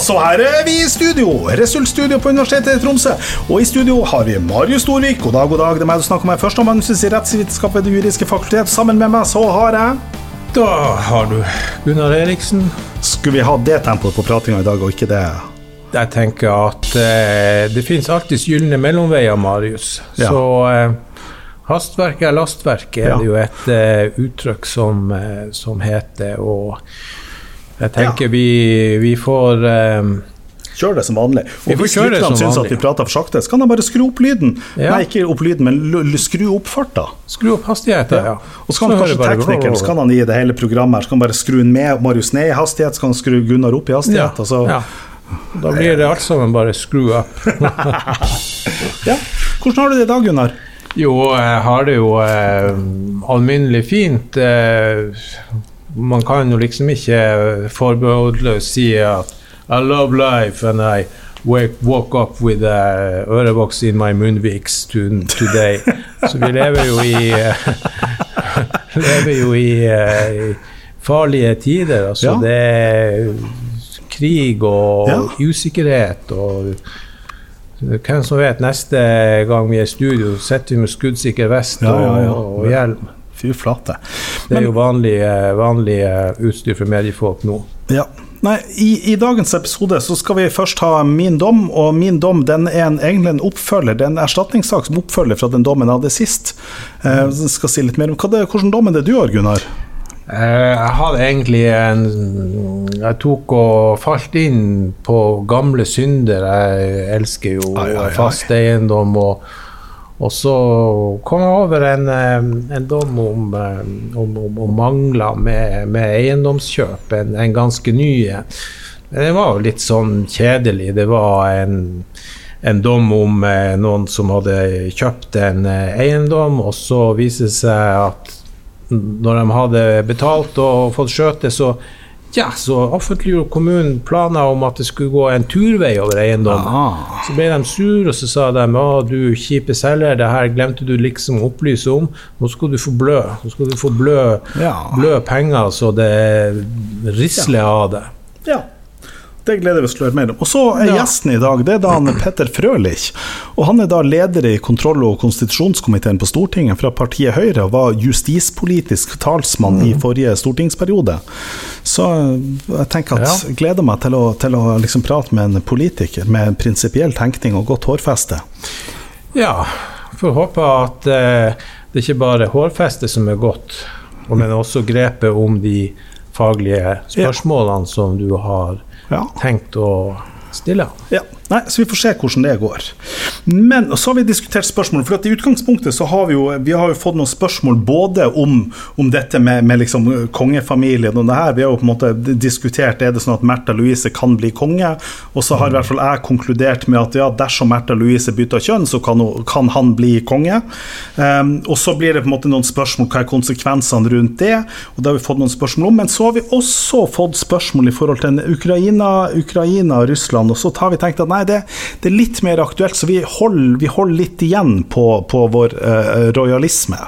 så her er vi i studio. Result-studio på Universitetet i Tromsø. Og i studio har vi Marius Storvik. God dag, god dag. Det er meg du snakker med. Førsteamanuensis i rettsvitenskap ved Det juridiske fakultet. Sammen med meg så har jeg Da har du Gunnar Eriksen. Skulle vi ha det tempoet på pratinga i dag, og ikke det? Jeg tenker at eh, det finnes alltids gylne mellomveier, Marius. Ja. Så eh, hastverk er lastverk, er Ja. det jo et eh, uttrykk som, eh, som heter. Og jeg tenker vi, vi får um Kjør det som vanlig. Og hvis lytterne syns at vi prater for sakte, så kan de bare skru opp lyden. Ja. Nei, ikke opp lyden, men skru opp farta. skru opp hastigheten, ja. Og så kan hører kanskje teknikeren så kan han gi det hele programmet her, så kan han bare skru den med Marius ned i hastighet, så kan han skru Gunnar opp i ja, hastighet. og så, ja. Da blir det alt sammen bare skru up. Ja. Hvordan har du det i dag, Gunnar? Jo, jeg har det jo eh, alminnelig fint. Eh, man kan jo liksom ikke forbeholdsløst si at I love life and I wake, woke up with a ørevoks in my munnviks to, today. Så vi lever jo i eh, lever jo i, eh, i farlige tider. Altså Ja. det er krig og Ja. usikkerhet og hvem som vet, neste gang vi er i studio, sitter vi med skuddsikker vest Ja, ja, og, og hjelm. Fy flate. Det er jo vanlig, eh, vanlig eh, utstyr for mediefolk nå. Ja. Nei, i, I dagens episode så skal vi først ha min dom, og min dom den er en, egentlig en oppfølger. Det er en erstatningssak som oppfølger fra den dommen jeg hadde sist. Eh, skal si litt mer om hva det, Hvordan dom er det du har, Gunnar? Eh, Jeg hadde egentlig en Jeg tok og falt inn på gamle synder. Jeg elsker jo ai. fast eiendom. Og, og så kom jeg over en, eh, en dom om, eh, om, om, om mangler med, med eiendomskjøp. En, en ganske ny en. Det var jo litt sånn kjedelig. Det var en, en dom om eh, noen som hadde kjøpt en eh, eiendom, og så viste det seg at når de hadde betalt og fått skjøte, så ja, så offentliggjorde kommunen planer om at det skulle gå en turvei over eiendommen. Ah. Så ble de sure, og så sa de å du kjipe selger, det her glemte du liksom å opplyse om. Nå skal du få blø. Nå skal du få blø, Ja. blø penger så det risler av det. Ja. Det gleder vi oss til å høre mer om. Og så er Ja. gjesten i dag det er da han Petter Frølich. Og han er da leder i kontroll- og konstitusjonskomiteen på Stortinget fra partiet Høyre, og var justispolitisk talsmann i forrige stortingsperiode. Så jeg tenker at Ja. gleder meg til å, til å liksom prate med en politiker med en prinsipiell tenkning og godt hårfeste. Ja, får håpe at eh, det ikke bare er hårfestet som er godt, men også grepet om de faglige spørsmålene som du har Ja. tenkt å stille. Ja, Nei, så vi får se hvordan det går. Men så har vi diskutert spørsmål. For i utgangspunktet så har vi jo, vi har jo fått noen spørsmål både om, om dette med, med liksom kongefamilien og det her. Vi har jo på en måte diskutert er det sånn at Märtha Louise kan bli konge. Og så har i hvert fall jeg konkludert med at ja, dersom Märtha Louise bytter kjønn, så kan, hun, kan han bli konge. Um, og så blir det på en måte noen spørsmål hva er konsekvensene rundt det. Og det har vi fått noen spørsmål om. Men så har vi også fått spørsmål i forhold til Ukraina, Ukraina og Russland. Og så har vi tenkt at nei, det, det er litt mer aktuelt, så vi holder, vi holder litt igjen på, på vår uh, rojalisme.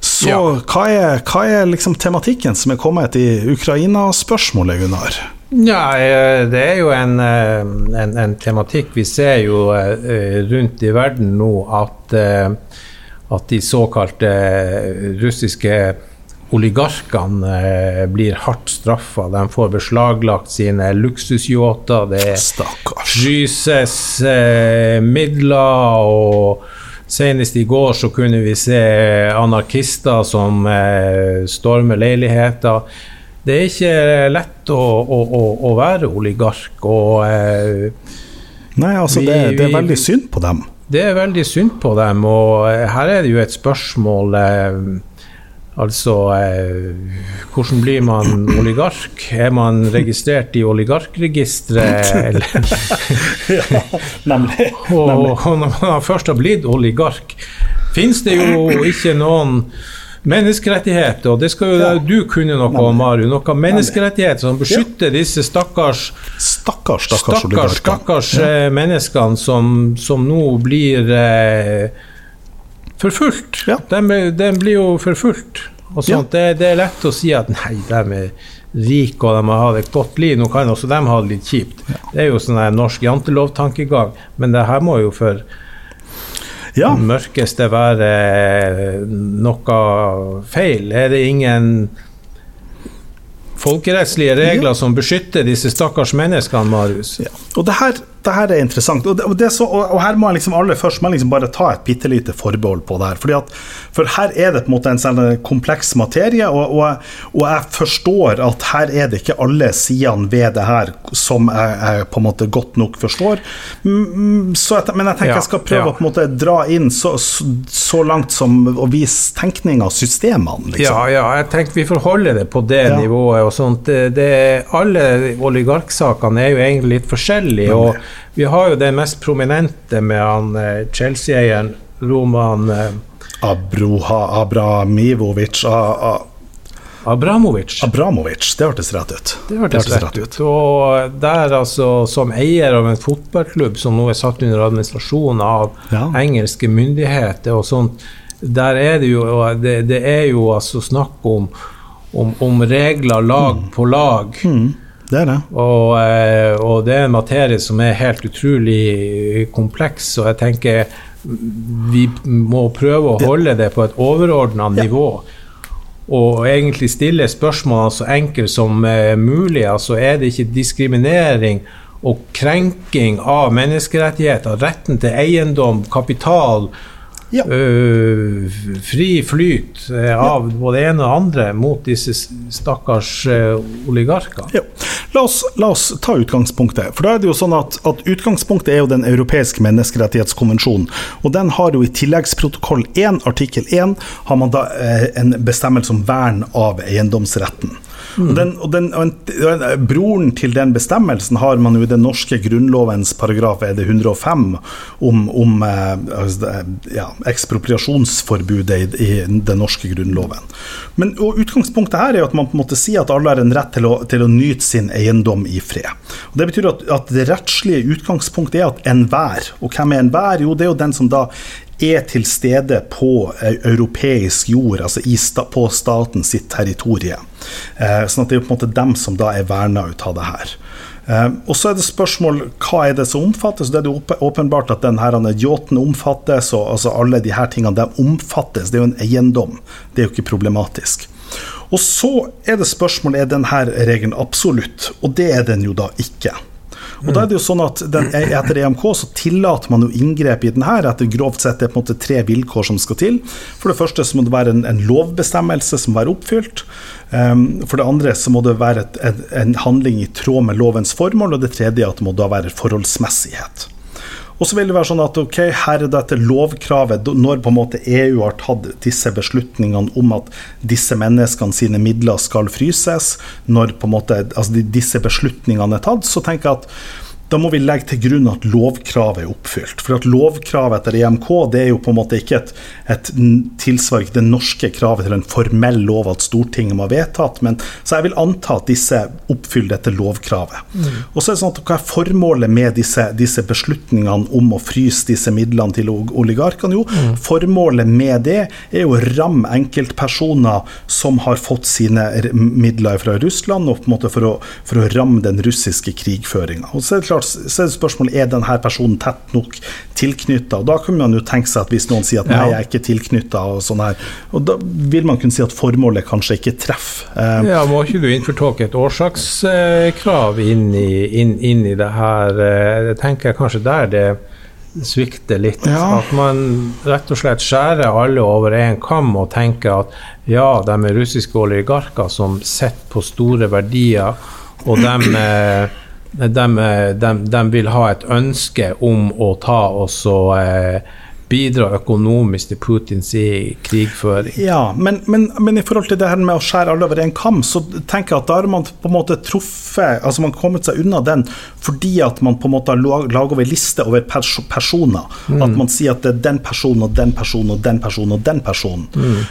Så Ja. hva er, hva er liksom tematikken som er kommet i Ukraina-spørsmålet, Gunnar? Ja, eh, det er jo en, eh, en, en tematikk vi ser jo eh, rundt i verden nå, at, eh, at de såkalte russiske oligarkene eh, blir hardt straffa. De får beslaglagt sine luksusyachter. Det fryses eh, midler, og senest i går så kunne vi se anarkister som eh, stormer leiligheter. Det er ikke lett å, å, å, å være oligark, og eh, Nei, altså, Vi- det, det er veldig synd på dem. det er veldig synd på dem. Og eh, her er det jo et spørsmål eh, Altså, eh, hvordan blir man oligark? Er man registrert i oligarkregisteret, eller ja, nemlig. Og, og når man først har blitt oligark, finnes det jo ikke noen menneskerettigheter, og det skal jo Ja. du kunne noe om, Maru. Noen menneskerettigheter som beskytter disse stakkars Stakkars, stakkars, stakkars, stakkars ja. menneskene som, som nå blir eh, forfulgt. Ja. De, de blir jo forfulgt. Og sånt. Det, det er lett å si at nei, de er rike og de har hatt et godt liv. Nå kan også de ha det litt kjipt. Det er jo sånn norsk jantelovtankegang, men det her må jo for Ja. mørkeste være noe feil. Er det ingen folkerettslige regler som beskytter disse stakkars menneskene, Marius? Ja. Og det her, det her er interessant. Og, det, og, så, og, og her må jeg liksom alle først må jeg liksom bare ta et bitte lite forbehold på det her. Fordi at, for her er det på en måte en sånn kompleks materie, og, og, og jeg forstår at her er det ikke alle sidene ved det her som jeg, jeg på en måte godt nok forstår. Mm, Så jeg, men jeg tenker jeg skal prøve ja. å på en måte dra inn så, så, langt som å vise tenkning av systemene, liksom. Ja, ja, jeg tenker vi får holde det på det Ja. nivået. og sånt. Det, det, alle oligarksakene er jo egentlig litt forskjellige. og Vi har jo den mest prominente med han eh, Chelsea-eieren Roman eh, Abroha, Abramivovic a, a, Abramovic. Abramovic, det hørtes rett ut. Det hørtes rett ut. Og der altså, som eier av en fotballklubb som nå er satt under administrasjon av Ja. engelske myndigheter og sånt, der er det jo, det, det er jo altså snakk om, om, om regler lag på lag. Mm, det er det. Og, eh, og det er en materie som er helt utrolig kompleks, og jeg tenker vi må prøve å holde det på et overordna nivå. Og egentlig stille spørsmålene så enkelt som eh, mulig. Altså er det ikke diskriminering og krenking av menneskerettigheter, retten til eiendom, kapital, Ja. Uh, fri flyt uh, av både det ene og andre mot disse stakkars uh, oligarker? Ja. La, oss, la oss ta utgangspunktet. For da er det jo sånn at, at Utgangspunktet er jo Den europeiske menneskerettighetskonvensjonen. Og den har jo i tilleggsprotokoll 1, artikkel 1, har man da eh, en bestemmelse om vern av eiendomsretten. Og den, og den, og en, broren til den bestemmelsen har man jo i den norske grunnlovens paragraf er det 105 om, om eh, altså ja, ekspropriasjonsforbudet i, i den norske grunnloven. Men Utgangspunktet her er jo at man på en måte sier at alle har en rett til å, til å nyte sin eiendom i fred. Og Det betyr at, at det rettslige utgangspunktet er at enhver, og hvem er enhver? Jo, det er jo den som da er til stede på eh, europeisk jord, altså sta, på staten sitt territorie. Eh, sånn at det er på en måte dem som da er verna ut av det her. Eh, og så er det spørsmål hva er det som omfattes. Det er jo åpenbart at denne yachten omfattes, og altså alle her tingene de omfattes. Det er jo en eiendom. Det er jo ikke problematisk. Og så er det spørsmål er denne regelen absolutt, og det er den jo da ikke. Og da er det jo sånn at den, Etter EMK så tillater man jo inngrep i den her etter grovt sett det er på en måte tre vilkår som skal til. For det første så må det være en, en lovbestemmelse som må være oppfylt. Um, for det andre så må det være et, en, en handling i tråd med lovens formål. Og det tredje at det må da være forholdsmessighet. Og så vil det være sånn at ok, her er dette lovkravet, når på en måte EU har tatt disse beslutningene om at disse menneskene sine midler skal fryses, når på en måte altså disse beslutningene er tatt, så tenker jeg at da må vi legge til grunn at lovkravet er oppfylt. For at lovkravet etter EMK det er jo på en måte ikke et, et tilsvar til det norske kravet til en formell lov at Stortinget må ha vedtatt, men så jeg vil anta at disse oppfyller dette lovkravet. Og så er det sånn at Hva er formålet med disse, disse beslutningene om å fryse disse midlene til oligarkene? Jo, formålet med det er jo å ramme enkeltpersoner som har fått sine midler fra Russland, og på en måte for å, for å ramme den russiske krigføringa. Og så er det klart, så er det spørsmålet er denne personen tett nok tilknytta. Da kan man jo tenke seg at hvis noen sier at nei, jeg er ikke tilknytta, og sånn her, og da vil man kunne si at formålet kanskje ikke treffer. Eh, Ja, Må ikke du innfortolke et årsakskrav inn i, inn, inn i det her? eh, Jeg tenker kanskje der det svikter litt. Ja. At man rett og slett skjærer alle over én kam og tenker at ja, de er russiske oligarker som sitter på store verdier, og de, eh, de, eh, de, de vil ha et ønske om å ta og så eh, bidra økonomisk til Putins krigføring. Ja, men, men, men i forhold til det her med å skjære alle over en kam, så tenker jeg at da har man på en måte truffet Altså man har kommet seg unna den fordi at man på en måte har laget over liste over pers personer. At man sier at det er den personen og den personen og den personen og den personen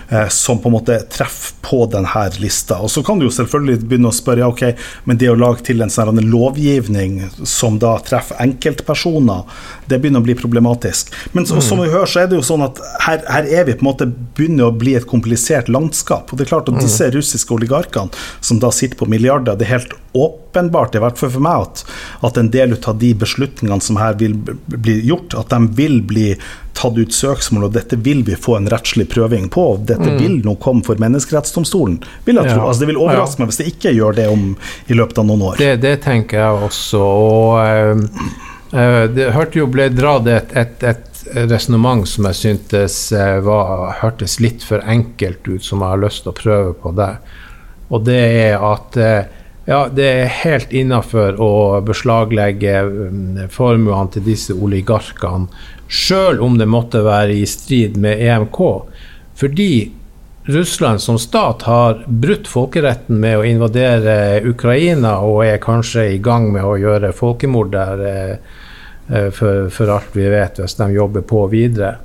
eh, som på en måte treffer på denne lista. Og så kan du jo selvfølgelig begynne å spørre ja, ok, men det å lage til en sånn lovgivning som da treffer enkeltpersoner, det begynner å bli problematisk. Men så, som vi hører, så er det jo sånn at her, her er vi på en måte begynner å bli et komplisert landskap. Og det er klart at disse russiske oligarkene som da sitter på milliarder, det er helt åpenbart, i hvert fall for meg, at, at en del av de beslutningene som her vil bli gjort, at de vil bli tatt ut søksmål, og dette vil vi få en rettslig prøving på. Dette mm. vil nå komme for Menneskerettsdomstolen, vil jeg tro. Ja. Altså, det vil overraske ja. meg hvis det ikke gjør det om, i løpet av noen år. Det, det tenker jeg også. og uh, Det hørte jo ble dratt et, et, et resonnement som jeg syntes uh, var, hørtes litt for enkelt ut, som jeg har lyst til å prøve på der. Og det er at uh, ja, det er helt innafor å beslaglegge formuene til disse oligarkene sjøl om det måtte være i strid med EMK. Fordi Russland som stat har brutt folkeretten med å invadere Ukraina og er kanskje i gang med å gjøre folkemord der, eh, eh, for, for alt vi vet, hvis de jobber på videre.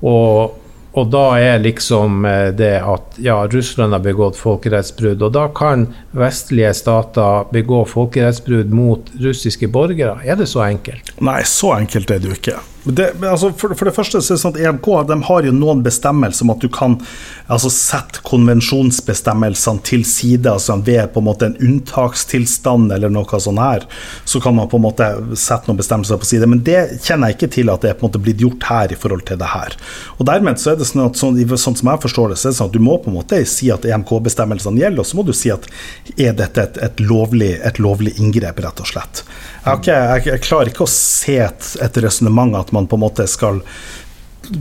Og og da er liksom eh, det at ja, Russland har begått folkerettsbrudd. Og da kan vestlige stater begå folkerettsbrudd mot russiske borgere. Er det så enkelt? Nei, så enkelt er det jo ikke. Det, altså for, for, det første så er det sånn at EMK de har jo noen bestemmelser om at du kan altså sette konvensjonsbestemmelsene til side. altså Ved på en måte en unntakstilstand eller noe sånt her, så kan man på en måte sette noen bestemmelser på side. Men det kjenner jeg ikke til at det er på en måte blitt gjort her i forhold til det her. Og Dermed så er det sånn at sånn, sånn som jeg forstår det, så er det sånn at du må på en måte si at EMK-bestemmelsene gjelder, og så må du si at er dette et, et, lovlig, et lovlig inngrep, rett og slett. Ikke, jeg, klarer ikke å se et, et resonnement at man på en måte skal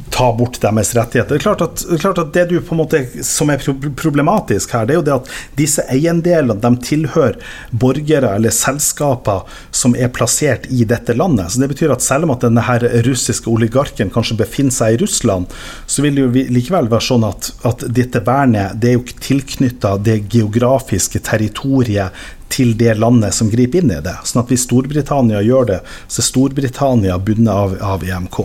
ta bort deres rettigheter. Det er klart at, det, klart at det du på en måte som er problematisk her, det er jo det at disse eiendelene de tilhører borgere eller selskaper som er plassert i dette landet. Så Det betyr at selv om at denne her russiske oligarken kanskje befinner seg i Russland, så vil det jo likevel være sånn at, at dette vernet det er jo tilknytta det geografiske territoriet til det landet som griper inn i det. Sånn at hvis Storbritannia gjør det, så er Storbritannia bundet av, av EMK.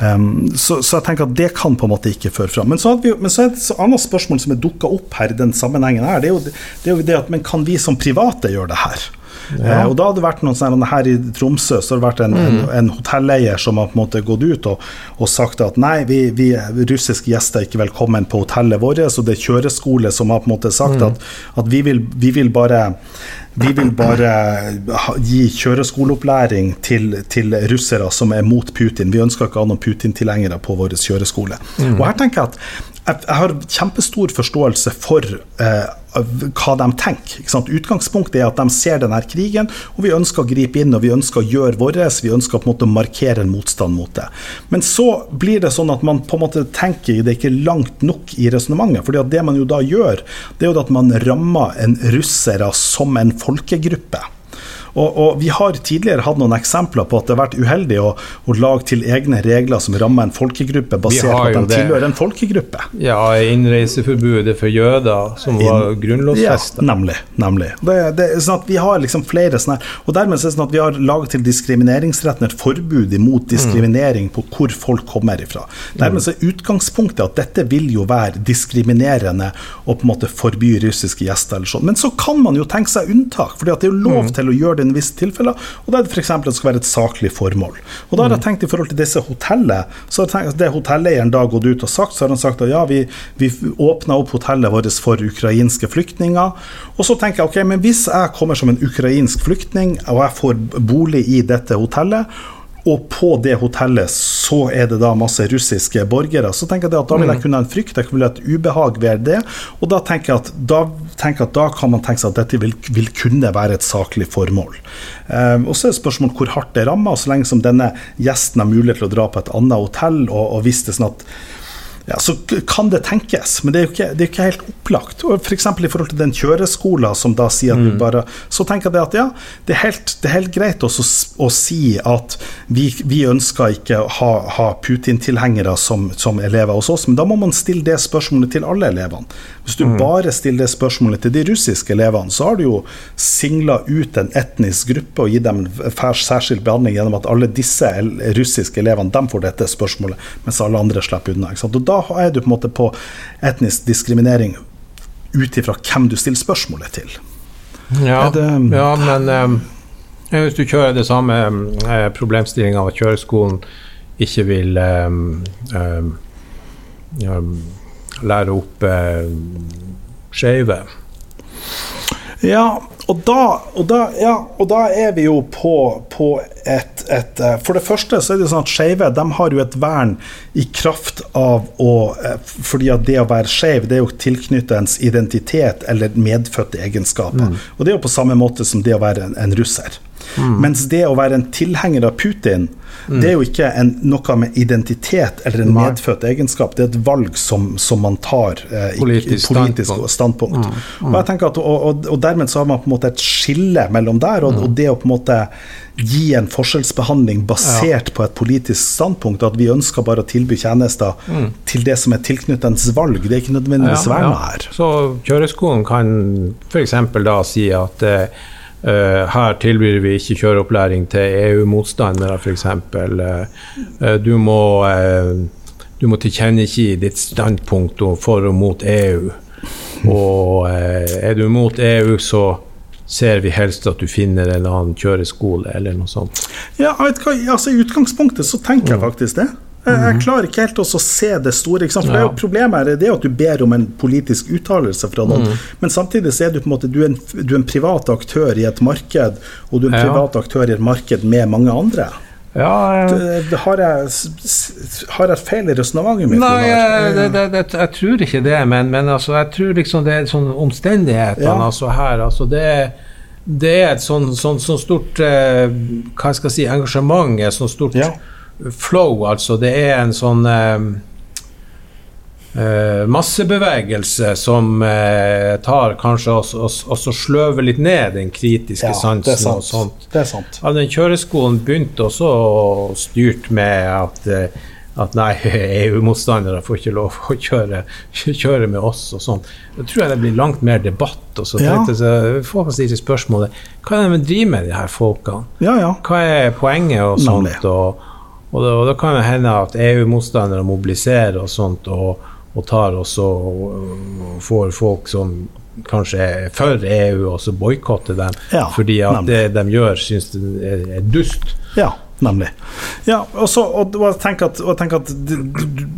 Um, så, så, jeg tenker at det kan på en måte ikke føre fram. Men så, vi, men så er det et annet spørsmål som er dukka opp her i den sammenhengen her, det er, jo, det er jo det at men kan vi som private gjøre det her? Ja. Eh, og da hadde det vært noen sånne, Her i Tromsø så har det vært en, mm. en, en hotelleier som har på en måte gått ut og, og sagt at nei, vi, vi, russiske gjester er ikke velkommen på hotellet vårt. Og det er kjøreskole som har på en måte sagt mm. at, at vi, vil, vi, vil, bare vi vil bare gi kjøreskoleopplæring til, til, russere som er mot Putin. Vi ønsker ikke å ha noen Putin-tilhengere på vår kjøreskole. Mm. Og her tenker jeg at jeg har kjempestor forståelse for eh, hva de tenker. Utgangspunktet er at de ser denne krigen, og vi ønsker å gripe inn og vi ønsker å gjøre vårt. Vi ønsker på en måte å markere en motstand mot det. Men så blir det sånn at man på en måte tenker det ikke langt nok i resonnementet. fordi det man jo da gjør, det er jo at man rammer en russere som en folkegruppe. Og, og, Vi har tidligere hatt noen eksempler på at det har vært uheldig å, å lage til egne regler som rammer en folkegruppe, basert på at de det. tilhører en folkegruppe. Ja, innreiseforbudet for jøder, som var grunnlovfesta. Ja, nemlig. nemlig. Det, det, sånn vi har liksom flere sånne Og dermed er det sånn at vi har laget til diskrimineringsretten et forbud imot diskriminering mm. på hvor folk kommer ifra. Dermed så er utgangspunktet at dette vil jo være diskriminerende å på en måte forby russiske gjester eller sånn. Men så kan man jo tenke seg unntak, for det er jo lov mm. til å gjøre i viss tilfeller, og da er det f.eks. skal være et saklig formål. Og da har jeg tenkt i forhold til disse hotellene, så har jeg tenkt, at det hotelleieren da gått ut og sagt, så har han sagt at ja, vi, vi åpna opp hotellet vårt for ukrainske flyktninger. Og så tenker jeg ok, men hvis jeg kommer som en ukrainsk flyktning, og jeg får bolig i dette hotellet, og på det hotellet så er det da masse russiske borgere. Så tenker jeg at da vil jeg mm. kunne ha en frykt, jeg vil ha et ubehag ved det. Og da tenker jeg at da, jeg at da kan man tenke seg at dette vil, vil kunne være et saklig formål. Um, og så er det spørsmål hvor hardt det rammer. Så lenge som denne gjesten har mulighet til å dra på et annet hotell, og, og hvis det er sånn at ja, så kan det tenkes, men det er jo ikke, er ikke helt opplagt. F.eks. For i forhold til den kjøreskolen som da sier at mm. bare Så tenker jeg at ja, det er helt, det er helt greit også å si at vi, vi ønsker ikke å ha, ha Putin-tilhengere som, som, elever hos oss, men da må man stille det spørsmålet til alle elevene. Hvis du mm. bare stiller det spørsmålet til de russiske elevene, så har du jo singla ut en etnisk gruppe og gitt dem særskilt behandling gjennom at alle disse russiske elevene dem får dette spørsmålet, mens alle andre slipper unna. Og da er du på en måte på etnisk diskriminering ut ifra hvem du stiller spørsmålet til. Ja, det, ja men um, hvis du kjører det samme um, problemstillinga at kjøreskolen ikke vil um, um, lære opp eh, skeive. Ja, og da, og, da, ja, og da, er vi jo på, på et, et, eh, For det første så er det sånn at skeive har jo et vern i kraft av å eh, Fordi at det å være skeiv, det er jo tilknyttet ens identitet eller medfødte egenskaper. Mm. Og det er jo på samme måte som det å være en, en russer. Mm. Mens det å være en tilhenger av Putin, mm. det er jo ikke en, noe med identitet eller en medfødt egenskap, det er et valg som, som man tar eh, i politisk, politisk standpunkt. standpunkt. Mm. Og, jeg tenker at, og, og, og, dermed så har man på en måte et skille mellom der, og, og det å på en måte gi en forskjellsbehandling basert ja. på et politisk standpunkt, at vi ønsker bare å tilby tjenester mm. til det som er tilknyttet ens valg. Det er ikke nødvendigvis ja, verna her. Så kjøreskolen kan f.eks. da si at eh, Uh, her tilbyr vi ikke kjøreopplæring til EU-motstandere, f.eks. Uh, uh, du, må, uh, du må tilkjennegi ditt standpunkt for og mot EU. Og er du mot EU, så ser vi helst at du finner en annen kjøreskole eller noe sånt. Ja, vet hva, altså I utgangspunktet så tenker jeg mm. faktisk det. Jeg mhm. klarer ikke helt å se det store. For det er jo Problemet her det er at du ber om en politisk uttalelse fra noen, mm. men samtidig så er du på en måte du er en, du er en privat aktør i et marked, og du er en ja. privat aktør i et marked med mange andre. Ja, ja. Har, jeg, har jeg feil i resonnementet mitt? Nei, jeg, det, det, det, jeg, tror ikke det, men, men altså, jeg tror liksom det er sånn omstendighetene ja. altså, her. Altså, det, det er et sånn, sånn, sånn stort eh, hva skal jeg si, engasjement, et sånt stort ja flow, altså. Det er en sånn eh, massebevegelse som eh, tar kanskje også, også, også sløver litt ned den kritiske ja, sansen og sånt. Det er sant. Ja, den kjøreskolen begynte også styrt med at uh, at nei, EU-motstandere får ikke lov å kjøre, kjøre, med oss og sånn. Da tror jeg det blir langt mer debatt. og så ja. tenkte Folk stiller spørsmålet hva er det de driver med, de her folkene? Ja, ja. Hva er poenget og sånt? Og, og da, og da kan det hende at EU-motstandere mobiliserer og sånt, og, og tar også og får folk som kanskje er for EU, og så boikotter dem ja, fordi at det de gjør, syns er, er dust. Ja nemlig. Ja, og, så, og, og, jeg tenker at, jeg tenker at det,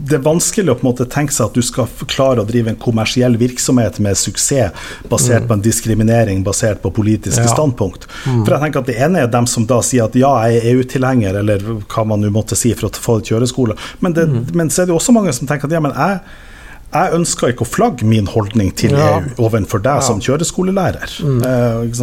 det, er vanskelig å på en måte tenke seg at du skal klare å drive en kommersiell virksomhet med suksess basert mm. på en diskriminering basert på politiske ja. standpunkt. Mm. For jeg tenker at Det ene er dem som da sier at ja, jeg er EU-tilhenger, eller hva man nå måtte si for å få kjøreskole, men, det, mm. men så er det også mange som tenker at ja, men jeg jeg ønsker ikke å flagge min holdning til ja. EU overfor deg ja. som kjøreskolelærer. Mm. Eh,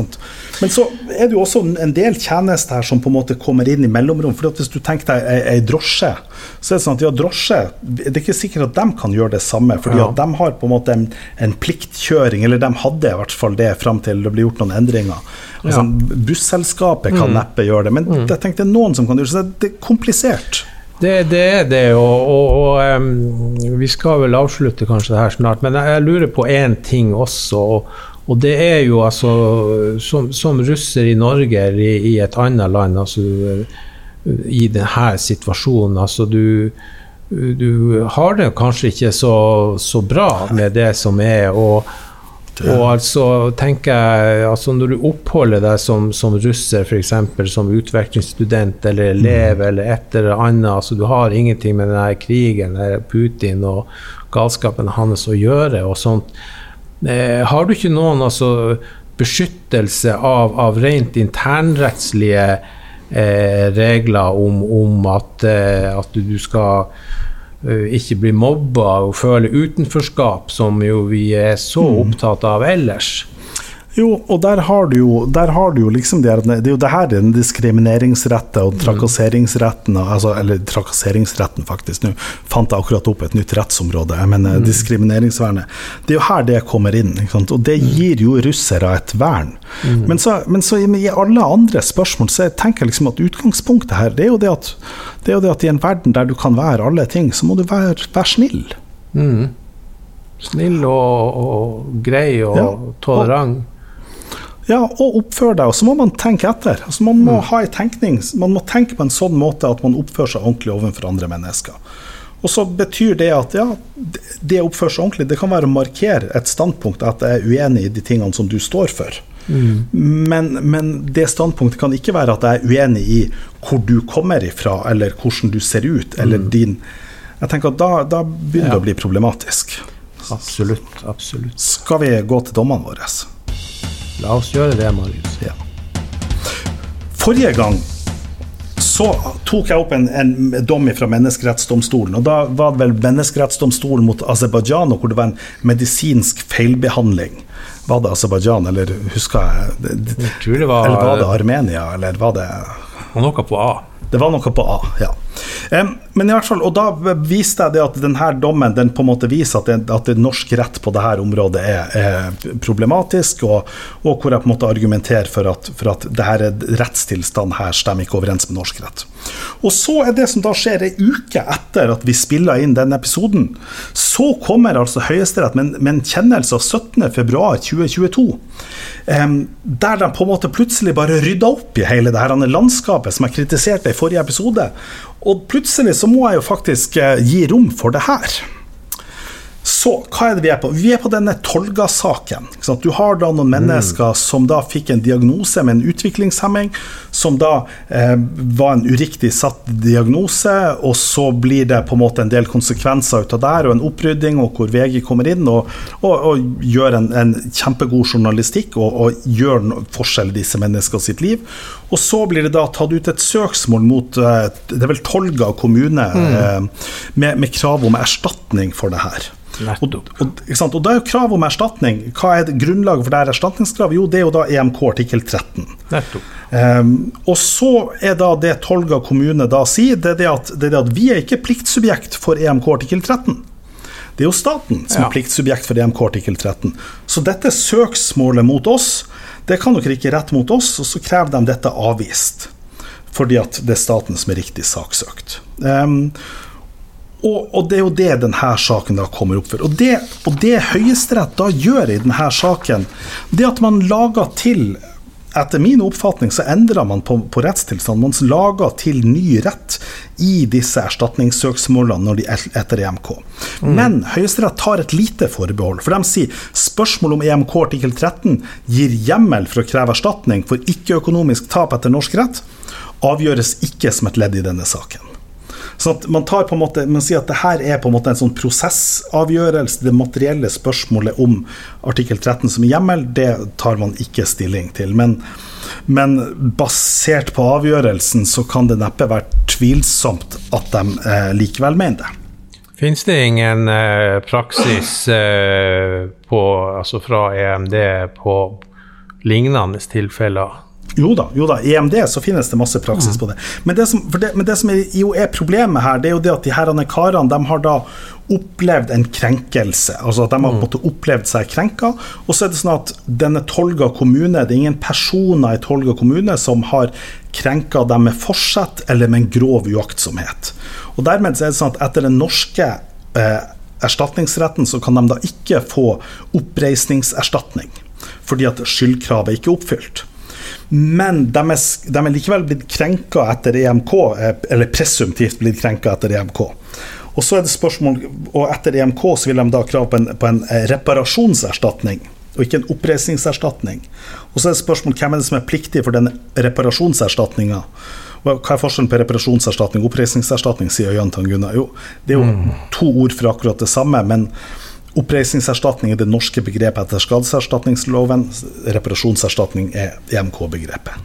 Men så er det jo også en del tjenester her som på en måte kommer inn i mellomrom. For Hvis du tenker deg ei, ei drosje, så er det sånn at ja, drosje Det er ikke sikkert at de kan gjøre det samme. fordi ja. at de har på en måte en, en, pliktkjøring, eller de hadde i hvert fall det fram til det ble gjort noen endringer. Altså, Busselskapet kan mm. neppe gjøre det, men mm. jeg tenkte noen som kan gjøre det. Så det er komplisert. Det, det, er det, og, og, og um, vi skal vel avslutte kanskje det her snart. Men jeg, lurer på én ting også. Og, og, det er jo altså Som, som russer i Norge eller i, i, et annet land, altså i denne situasjonen altså du, du har det kanskje ikke så, så bra med det som er. og og altså, tenker jeg, altså Når du oppholder deg som, som russer, f.eks. som utvekslingsstudent eller elev mm. eller et eller annet altså Du har ingenting med denne krigen, Putin og galskapen hans å gjøre. og sånt. Eh, har du ikke noen altså, beskyttelse av, av rent internrettslige eh, regler om, om at, eh, at, du skal ikke bli mobba og føle utenforskap, som jo vi er så mm. opptatt av ellers. Jo, og der har du jo, har du jo liksom det, det er jo det her den diskrimineringsretten og mm. trakasseringsretten altså, Eller trakasseringsretten, faktisk. Nå fant jeg akkurat opp et nytt rettsområde. Jeg mener mm. diskrimineringsvernet. Det er jo her det kommer inn. Og det mm. gir jo russere et vern. Mm. Men, så, men, så, i alle andre spørsmål så jeg tenker jeg liksom at utgangspunktet her det er jo det at, det er jo det at i en verden der du kan være alle ting, så må du være, være snill. Mm. Snill og, og grei og ja, tolerant. Ja, og oppfør deg. Og så må man tenke etter. Altså, man må mm. ha en tenkning. Man må tenke på en sånn måte at man oppfører seg ordentlig overfor andre mennesker. Og så betyr det at ja, det å oppføre seg ordentlig, det kan være å markere et standpunkt at jeg er uenig i de tingene som du står for. Mm. Men, men, det standpunktet kan ikke være at jeg er uenig i hvor du kommer ifra, eller hvordan du ser ut, eller mm. din Jeg tenker at da, da begynner det å bli problematisk. Absolutt. absolutt. Skal vi gå til dommene våre? La oss gjøre det, Marius. Ja. Forrige gang så tok jeg opp en, en dom fra Menneskerettsdomstolen. og Da var det vel Menneskerettsdomstolen mot Aserbajdsjan, hvor det var en medisinsk feilbehandling. Var det Aserbajdsjan, eller husker jeg? jeg tror det var, eller var det Armenia, eller var det Noe på A. Det var noe på A, ja. Men i hvert fall, og da viste jeg det at denne dommen den på en måte viser at, det, at det norsk rett på dette området er, er problematisk, og, og, hvor jeg på en måte argumenterer for at, for at dette rettstilstanden her stemmer ikke overens med norsk rett. Og så er det som da skjer ei uke etter at vi spiller inn denne episoden, så kommer altså Høyesterett med, med en kjennelse av 17.2.2022, um, der de på en måte plutselig bare rydda opp i hele det her landskapet som jeg kritiserte i forrige episode. Og plutselig så må jeg jo faktisk eh, gi rom for det her. Så hva er det vi er på? Vi er på denne Tolga-saken. Du har da noen mennesker mm. som da fikk en diagnose med en utviklingshemming, som da eh, var en uriktig satt diagnose, og så blir det på en måte en del konsekvenser ut av der, og en opprydding, og hvor VG kommer inn og, og, og gjør en, en, kjempegod journalistikk og, og gjør en forskjell i disse menneskene sitt liv. Og så blir det da tatt ut et søksmål mot eh, det er vel Tolga kommune mm. eh, med, med krav om erstatning for det her. Og, og, og, da er jo krav om erstatning. Hva er grunnlaget for det her erstatningskravet? Jo, det er jo da EMK artikkel 13. Um, og så er da det Tolga kommune da sier, det er det at, det er det at vi er ikke pliktsubjekt for EMK artikkel 13. Det er jo staten som er pliktsubjekt for EMK artikkel 13. Så dette søksmålet mot oss, det kan dere ikke rette mot oss, og så krever de dette avvist. Fordi at det er staten som er riktig saksøkt. Um, og, og, det er jo det denne saken da kommer opp for. Og det, og det Høyesterett da gjør i denne saken, det at man lager til etter min oppfatning så endrer man på, på rettstilstanden. Man lager til ny rett i disse erstatningssøksmålene når de er etter EMK. Mm. Men Høyesterett tar et lite forbehold. For de sier spørsmålet om EMK artikkel 13 gir hjemmel for å kreve erstatning for ikke-økonomisk tap etter norsk rett, avgjøres ikke som et ledd i denne saken. Så man, tar på en måte, man sier at det her er på en måte en sånn prosessavgjørelse. Det materielle spørsmålet om artikkel 13 som hjemmel, det tar man ikke stilling til. Men, men basert på avgjørelsen så kan det neppe være tvilsomt at de eh, likevel mener det. Finnes det ingen eh, praksis eh, på, altså fra EMD på lignende tilfeller? Jo da, jo da, i EMD så finnes det masse praksis på det. Men det som, det, men det som er, jo er problemet her, det er jo det at de herrene karene de har da opplevd en krenkelse. Altså at de har mm. opplevd seg krenka. Og så er det sånn at denne Tolga kommune, det er ingen personer i Tolga kommune som har krenka dem med forsett eller med en grov uaktsomhet. Og dermed så er det sånn at etter den norske eh, erstatningsretten så kan de da ikke få oppreisningserstatning. Fordi at skyldkravet ikke er oppfylt. Men de er, de er likevel blitt krenka etter EMK, eh, eller presumptivt blitt krenka etter EMK. Og så er det spørsmål, og etter EMK så vil de da ha krav på en, på en eh, reparasjonserstatning, og ikke en oppreisningserstatning. Og så er det spørsmål hvem er det som er pliktig for den reparasjonserstatninga. Hva er forskjellen på reparasjonserstatning og oppreisningserstatning, sier Jan Tanguna. Jo, det er jo mm. to ord for akkurat det samme, men Oppreisningserstatning er det norske begrepet etter skadeserstatningsloven. Reparasjonserstatning er EMK-begrepet.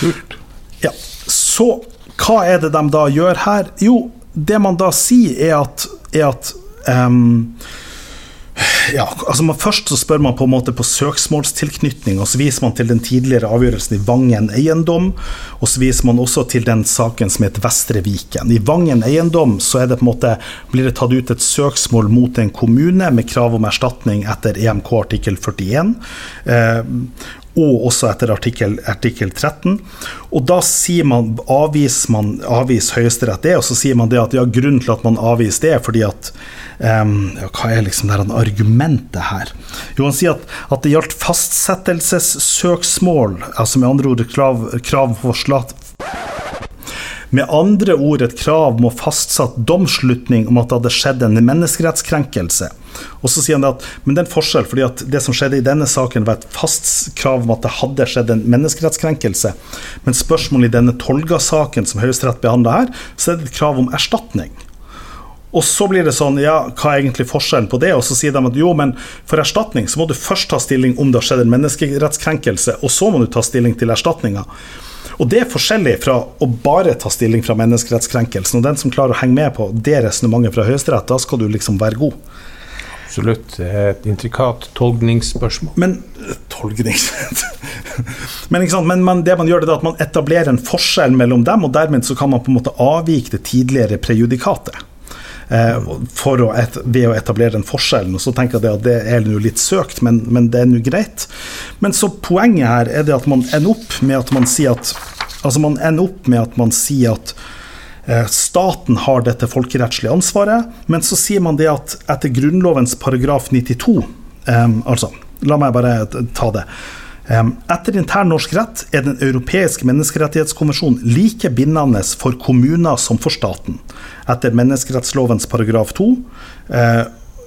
Kult. Ja. Så hva er det de da gjør her? Jo, det man da sier, er at, er at um, ja, altså man, Først så spør man på en måte på søksmålstilknytning, og så viser man til den tidligere avgjørelsen i Vangen eiendom. Og så viser man også til den saken som heter Vestre Viken. I Vangen eiendom så er det på en måte, blir det tatt ut et søksmål mot en kommune med krav om erstatning etter EMK artikkel 41. Eh, og også etter artikkel, artikkel 13. Og da man, avviser man avviser Høyesterett det, og så sier man det at ja, grunnen til at man avviser det, er fordi at um, ja, Hva er liksom det argumentet her? Jo, han sier at, at det gjaldt fastsettelsessøksmål, altså med andre ord krav, krav for slat Med andre ord et krav om å fastsatt domslutning om at det hadde skjedd en menneskerettskrenkelse. Og så sier han at men det er en forskjell, fordi at det som skjedde i denne saken, var et fast krav om at det hadde skjedd en menneskerettskrenkelse. Men spørsmålet i denne Tolga-saken som Høyesterett behandla her, så er det et krav om erstatning. Og så blir det sånn, ja, hva er egentlig forskjellen på det? Og så sier de at jo, men for erstatning så må du først ta stilling om det har skjedd en menneskerettskrenkelse, og så må du ta stilling til erstatninga. Og det er forskjellig fra å bare ta stilling fra menneskerettskrenkelsen. Og den som klarer å henge med på det resonnementet fra Høyesterett, da skal du liksom være god. Absolutt. Det er et intrikat tolkningsspørsmål. Men tolknings... men, men men, det man gjør, det er at man etablerer en forskjell mellom dem, og dermed så kan man på en måte avvike det tidligere prejudikatet. Eh, for å et, ved å etablere den forskjellen. Og så tenker jeg at det er litt søkt, men, men det er nå greit. Men så poenget her er det at man ender opp med at man sier at Altså man ender opp med at man sier at eh, Staten har dette folkerettslige ansvaret, men så sier man det at etter Grunnlovens paragraf 92 um, Altså, la meg bare ta det. Etter intern norsk rett er Den europeiske menneskerettighetskonvensjonen like bindende for kommuner som for staten, etter menneskerettslovens paragraf 2. Eh,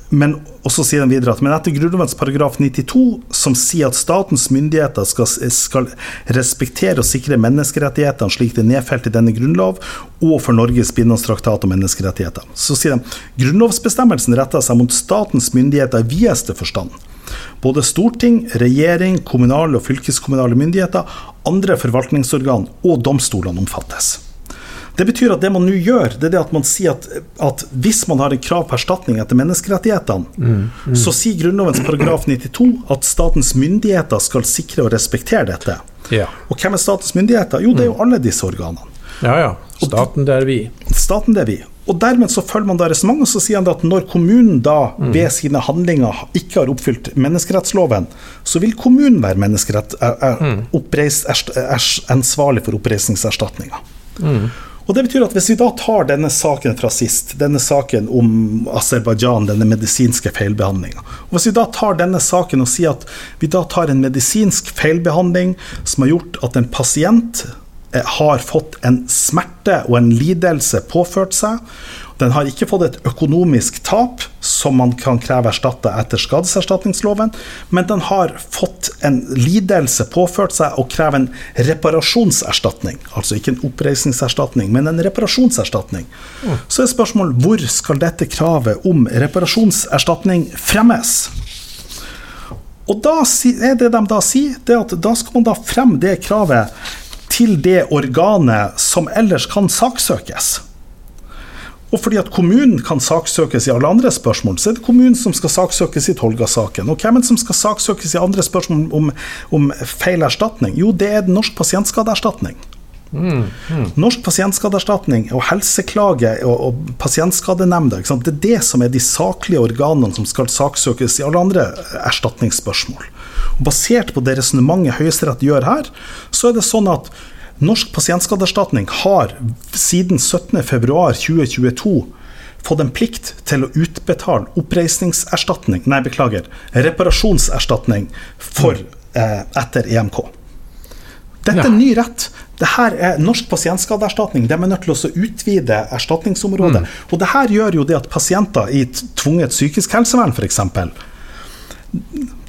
men også sier den videre at men etter Grunnlovens paragraf 92, som sier at statens myndigheter skal, skal respektere og sikre menneskerettighetene slik det er nedfelt i denne grunnlov, og for Norges bindende traktat om menneskerettigheter, så sier de grunnlovsbestemmelsen retter seg mot statens myndigheter i videste forstand. Både storting, regjering, kommunale og fylkeskommunale myndigheter, andre forvaltningsorgan og domstolene omfattes. Det betyr at det man nå gjør, det er det at man sier at, at hvis man har en krav på erstatning etter menneskerettighetene, mm, mm. så sier Grunnlovens paragraf 92 at statens myndigheter skal sikre og respektere dette. Ja. Og hvem er statens myndigheter? Jo, det er jo alle disse organene. Ja, ja. Staten det er vi. Staten det er vi. Og Dermed så følger man da resonnementet, og så sier han at når kommunen da mm. ved sine handlinger ikke har oppfylt menneskerettsloven, så vil kommunen være menneskerett, mm. oppreis, ansvarlig for oppreisningserstatninga. Mm. Og det betyr at Hvis vi da tar denne saken fra sist, denne saken om Aserbajdsjan, denne medisinske feilbehandlinga Hvis vi da tar denne saken og sier at vi da tar en medisinsk feilbehandling som har gjort at en pasient Eh, har fått en smerte og en lidelse påført seg. Den har ikke fått et økonomisk tap som man kan kreve erstatta etter skadeserstatningsloven, men den har fått en lidelse påført seg og krever en reparasjonserstatning. Altså ikke en oppreisningserstatning, men en reparasjonserstatning. Mm. Så er spørsmålet hvor skal dette kravet om reparasjonserstatning fremmes? Og da er det de da sier, det at da skal man da fremme det kravet til det organet som ellers kan saksøkes. Og fordi at kommunen kan saksøkes i alle andre spørsmål, så er det kommunen som skal saksøkes i Tolga-saken. Og hvem er det som skal saksøkes i andre spørsmål om, om feil erstatning? Jo, det er Norsk pasientskadeerstatning. Mm, mm. Norsk pasientskadeerstatning og helseklage og, og pasientskadenemnda, det er det som er de saklige organene som skal saksøkes i alle andre erstatningsspørsmål. Og basert på det resonnementet Høyesterett gjør her, så er det sånn at Norsk pasientskadeerstatning har siden 17.2.2022 fått en plikt til å utbetale oppreisningserstatning, nei, beklager, reparasjonserstatning for, eh, etter EMK. Dette er ny rett. Dette er Norsk pasientskadeerstatning. De er nødt til å utvide erstatningsområdet. Mm. Og det her gjør jo det at pasienter i tvunget psykisk helsevern, f.eks.,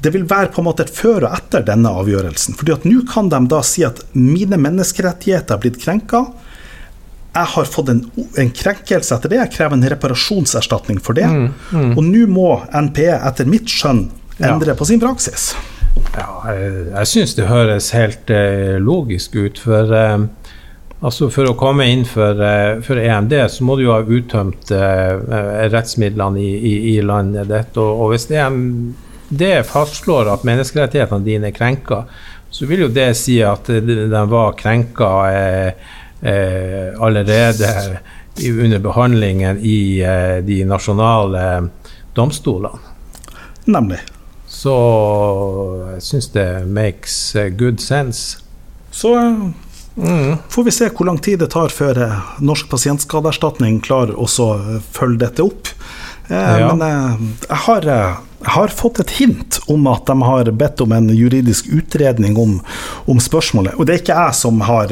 det vil være på en måte et før og etter denne avgjørelsen. fordi at Nå kan de da si at mine menneskerettigheter er blitt krenka. Jeg har fått en, en, krenkelse etter det, jeg krever en reparasjonserstatning for det. Mm, mm. Og nå må NPE etter mitt skjønn endre ja. på sin praksis. Ja, jeg, jeg syns det høres helt eh, logisk ut. For, eh, altså for å komme inn for, eh, for, EMD, så må du jo ha uttømt eh, rettsmidlene i, i, i landet ditt. Og, og hvis EMD det fastslår at menneskerettighetene dine er krenka, så vil jo det si at de var krenka eh, eh, allerede under behandlingen i eh, de nasjonale domstolene. Nemlig. Så jeg syns det makes good sense. Så mm. får vi se hvor lang tid det tar før Norsk pasientskadeerstatning klarer å følge dette opp. Eh, Ja. Men eh, jeg har, eh, jeg har fått et hint om at de har bedt om en juridisk utredning om, om spørsmålet. Og det er ikke jeg som, har,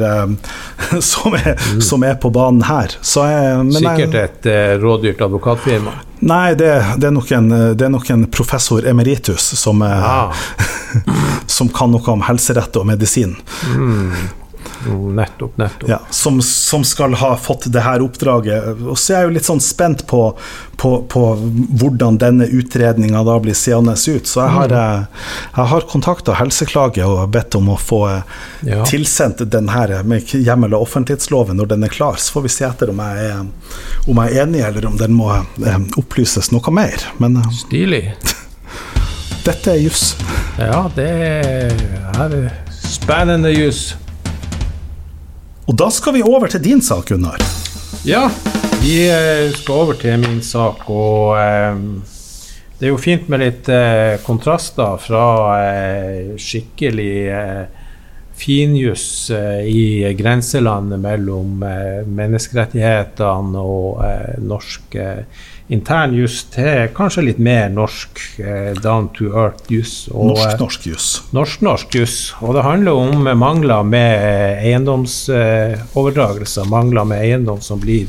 som, er, som er på banen her. Så jeg, men jeg- Sikkert et eh, rådyrt advokatfirma. Nei, det, det, er nok en, det er nok en professor emeritus som, Ah, som kan noe om helserett og medisin. mm, nettopp, nettopp. Ja, som, som skal ha fått det her oppdraget. Og så er jeg jo litt sånn spent på, på, på hvordan denne utredninga da blir seende ut. Så jeg har, eh, jeg har kontakta Helseklage og bedt om å få eh, Ja. tilsendt den her med hjemmel av offentlighetsloven når den er klar. Så får vi se etter om jeg er, om jeg er enig, eller om den må eh, opplyses noe mer. Men Stilig. dette er juss. Ja, det er, spennende jus. Og da skal vi over til din sak, Gunnar. Ja, vi eh, skal over til min sak, og eh, det er jo fint med litt eh, kontraster fra eh, skikkelig eh, finjuss eh, i grenselandet mellom menneskerettighetene og norsk eh, intern juss til kanskje litt mer norsk eh, down to earth-jus. eh, Norsk-norsk jus. norsk-norsk jus. Og det handler om mangler med eiendomsoverdragelser, mangler med eiendom som blir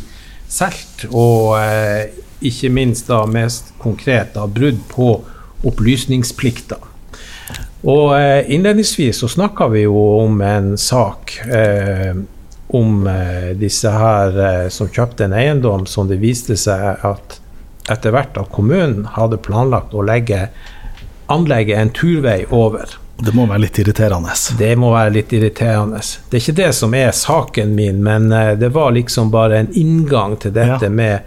solgt, og eh, ikke minst da mest konkret da brudd på opplysningsplikter. Og eh, innledningsvis så snakka vi jo om en sak eh, om eh, disse her eh, som kjøpte en eiendom som det viste seg at etter hvert at kommunen hadde planlagt å legge anlegge en turvei over. Det må være litt irriterende. Det må være litt irriterende. Det er ikke det som er saken min, men eh, det var liksom bare en inngang til dette Ja. med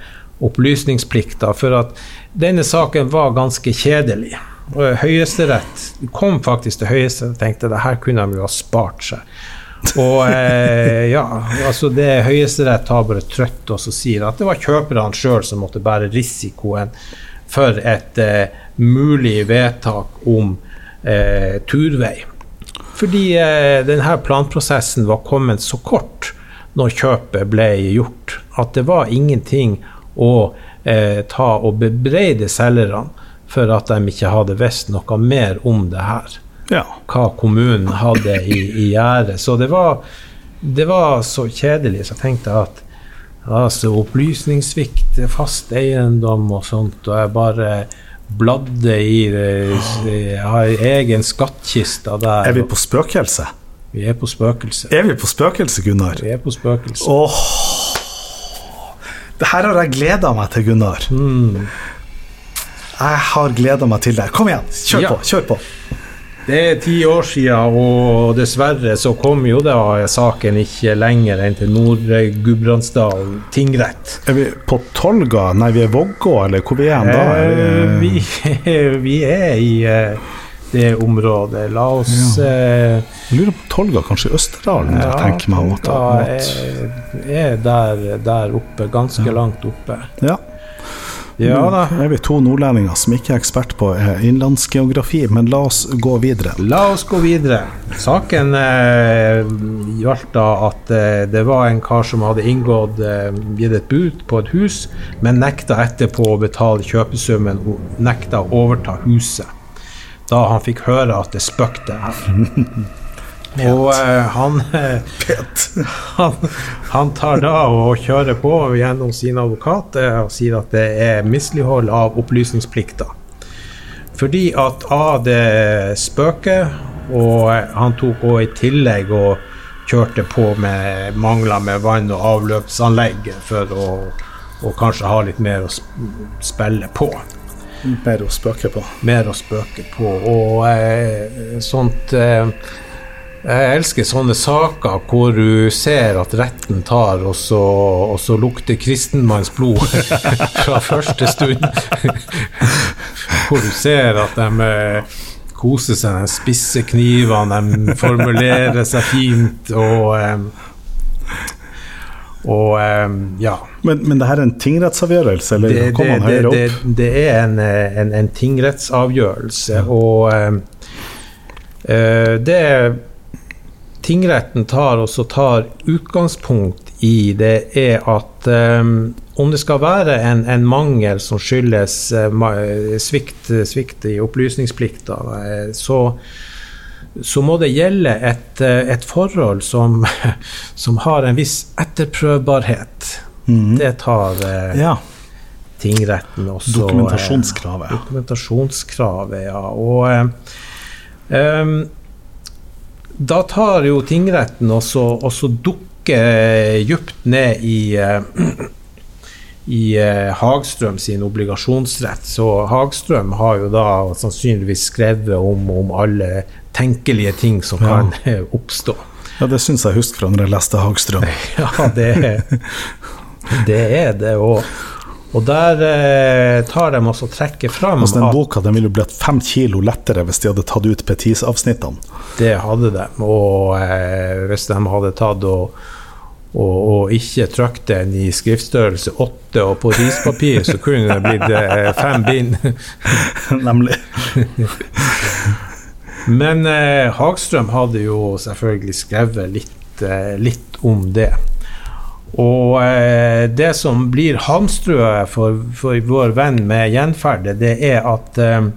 opplysningsplikter. For at denne saken var ganske kjedelig. Høyesterett kom faktisk til Høyesterett og tenkte det her kunne de jo ha spart seg. Og eh, ja, altså det Høyesterett har bare trøtt oss og sier at det var kjøperne sjøl som måtte bære risikoen for et eh, mulig vedtak om eh, turvei. Fordi eh, denne planprosessen var kommet så kort når kjøpet ble gjort, at det var ingenting å eh, ta og bebreide selgerne for at de ikke hadde visst noe mer om det her Ja. hva kommunen hadde i, i gjerdet. Så det var, det var så kjedelig, så jeg tenkte at altså, opplysningssvikt, fast eiendom og sånt, og jeg bare bladde i det. Jeg har egen skattkiste der. Er vi på spøkelse? Vi er på spøkelse. Er vi på spøkelse, Gunnar? Vi er på spøkelse. Åh Det her har jeg gleda meg til, Gunnar. Mm. Jeg har gleda meg til det. Kom igjen, kjør Ja. på. kjør på Det er ti år siden, og dessverre så kom jo da saken ikke lenger enn til Nord-Gudbrandsdalen tingrett. Er vi på Tolga? Nei, vi er Vågå, eller hvor vi er da? Eh, vi, vi, er i eh, det området. La oss eh, jeg lurer på Tolga, kanskje Østerdalen? jeg tenker meg om at, er, er der, der oppe, ganske langt oppe. Ja. Ja da. Er vi to nordlendinger som ikke er ekspert på eh, innlandsgeografi, men la oss gå videre. La oss gå videre. Saken eh, gjaldt da at eh, det var en kar som hadde inngått eh, gitt et bud på et hus, men nekta etterpå å betale kjøpesummen nekta å overta huset. Da han fikk høre at det spøkte her. Og eh, han, eh, Pet. han, han tar da og kjører på gjennom sin advokat eh, og sier at det er mislighold av opplysningsplikter. Fordi at A, det spøker, og han tok òg i tillegg og kjørte på med mangler med vann- og avløpsanlegg for å, å kanskje ha litt mer å spille på. Mer å spøke på. Mer å spøke på. Og eh, sånt eh, Jeg elsker sånne saker hvor du ser at retten tar, og så, og så lukter kristenmannsblod fra første stund. hvor du ser at de eh, koser seg, de spisse knivene, de formulerer seg fint og eh, og eh, ja. Men, men det her er en tingrettsavgjørelse, eller Det, kom han høyere opp? det er en, en, en tingrettsavgjørelse, og eh, det Tingretten tar også tar utgangspunkt i, det er at um, om det skal være en, en mangel som skyldes uh, svikt, svikt, i opplysningsplikta, uh, så, så må det gjelde et, uh, et forhold som, som, har en viss etterprøvbarhet. Mm. Det tar ja. tingretten også. Dokumentasjonskravet. dokumentasjonskravet, ja. Og um, da tar jo tingretten også, også dukker djupt ned i eh, i uh, Hagstrøm sin obligasjonsrett. Så Hagstrøm har jo da sannsynligvis skrevet om, om alle tenkelige ting som ja. kan oppstå. Ja, det syns jeg husker fra når jeg leste Hagstrøm. ja, det, det er det. Og, og der eh, tar de også trekker fram altså, Den boka den ville blitt fem kilo lettere hvis de hadde tatt ut Petis-avsnittene. Det hadde de. Og eh, hvis de hadde tatt og og, og ikke trykt den i skriftstørrelse åtte, og på rispapir så kunne det blitt eh, fem bind. Nemlig. Men eh, Hagstrøm hadde jo selvfølgelig skrevet litt, eh, litt om det. Og eh, det som blir halmstrøet for, for, vår venn med gjenferdet, det er at eh,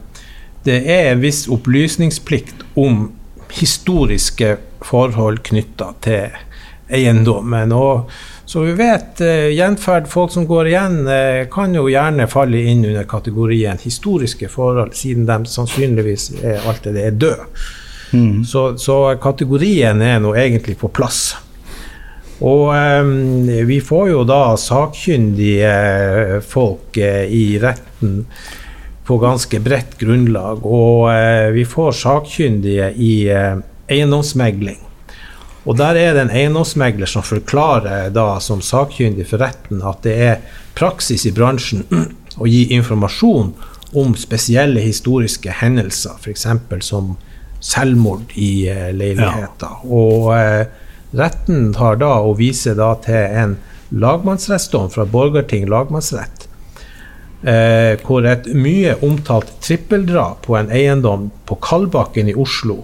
det er en viss opplysningsplikt om historiske forhold knytta til eiendommen. Og så vi vet eh, gjenferd, folk som går igjen, eh, kan jo gjerne falle inn under kategorien historiske forhold, siden de sannsynligvis er, alt det er død. Mm. Så, så, kategorien er nå egentlig på plass. Og eh, vi får jo da sakkyndige eh, folk eh, i retten på ganske bredt grunnlag. Og eh, vi får sakkyndige i uh, eiendomsmegling. Og der er det en eiendomsmegler som forklarer da som sakkyndig for retten at det er praksis i bransjen å gi informasjon om spesielle historiske hendelser, f.eks. som selvmord i eh, leiligheter. Ja. Og eh, retten har da å vise da til en lagmannsrettsdom fra Borgarting lagmannsrett, eh, hvor et mye omtalt trippeldrap på en eiendom på Kalbakken i Oslo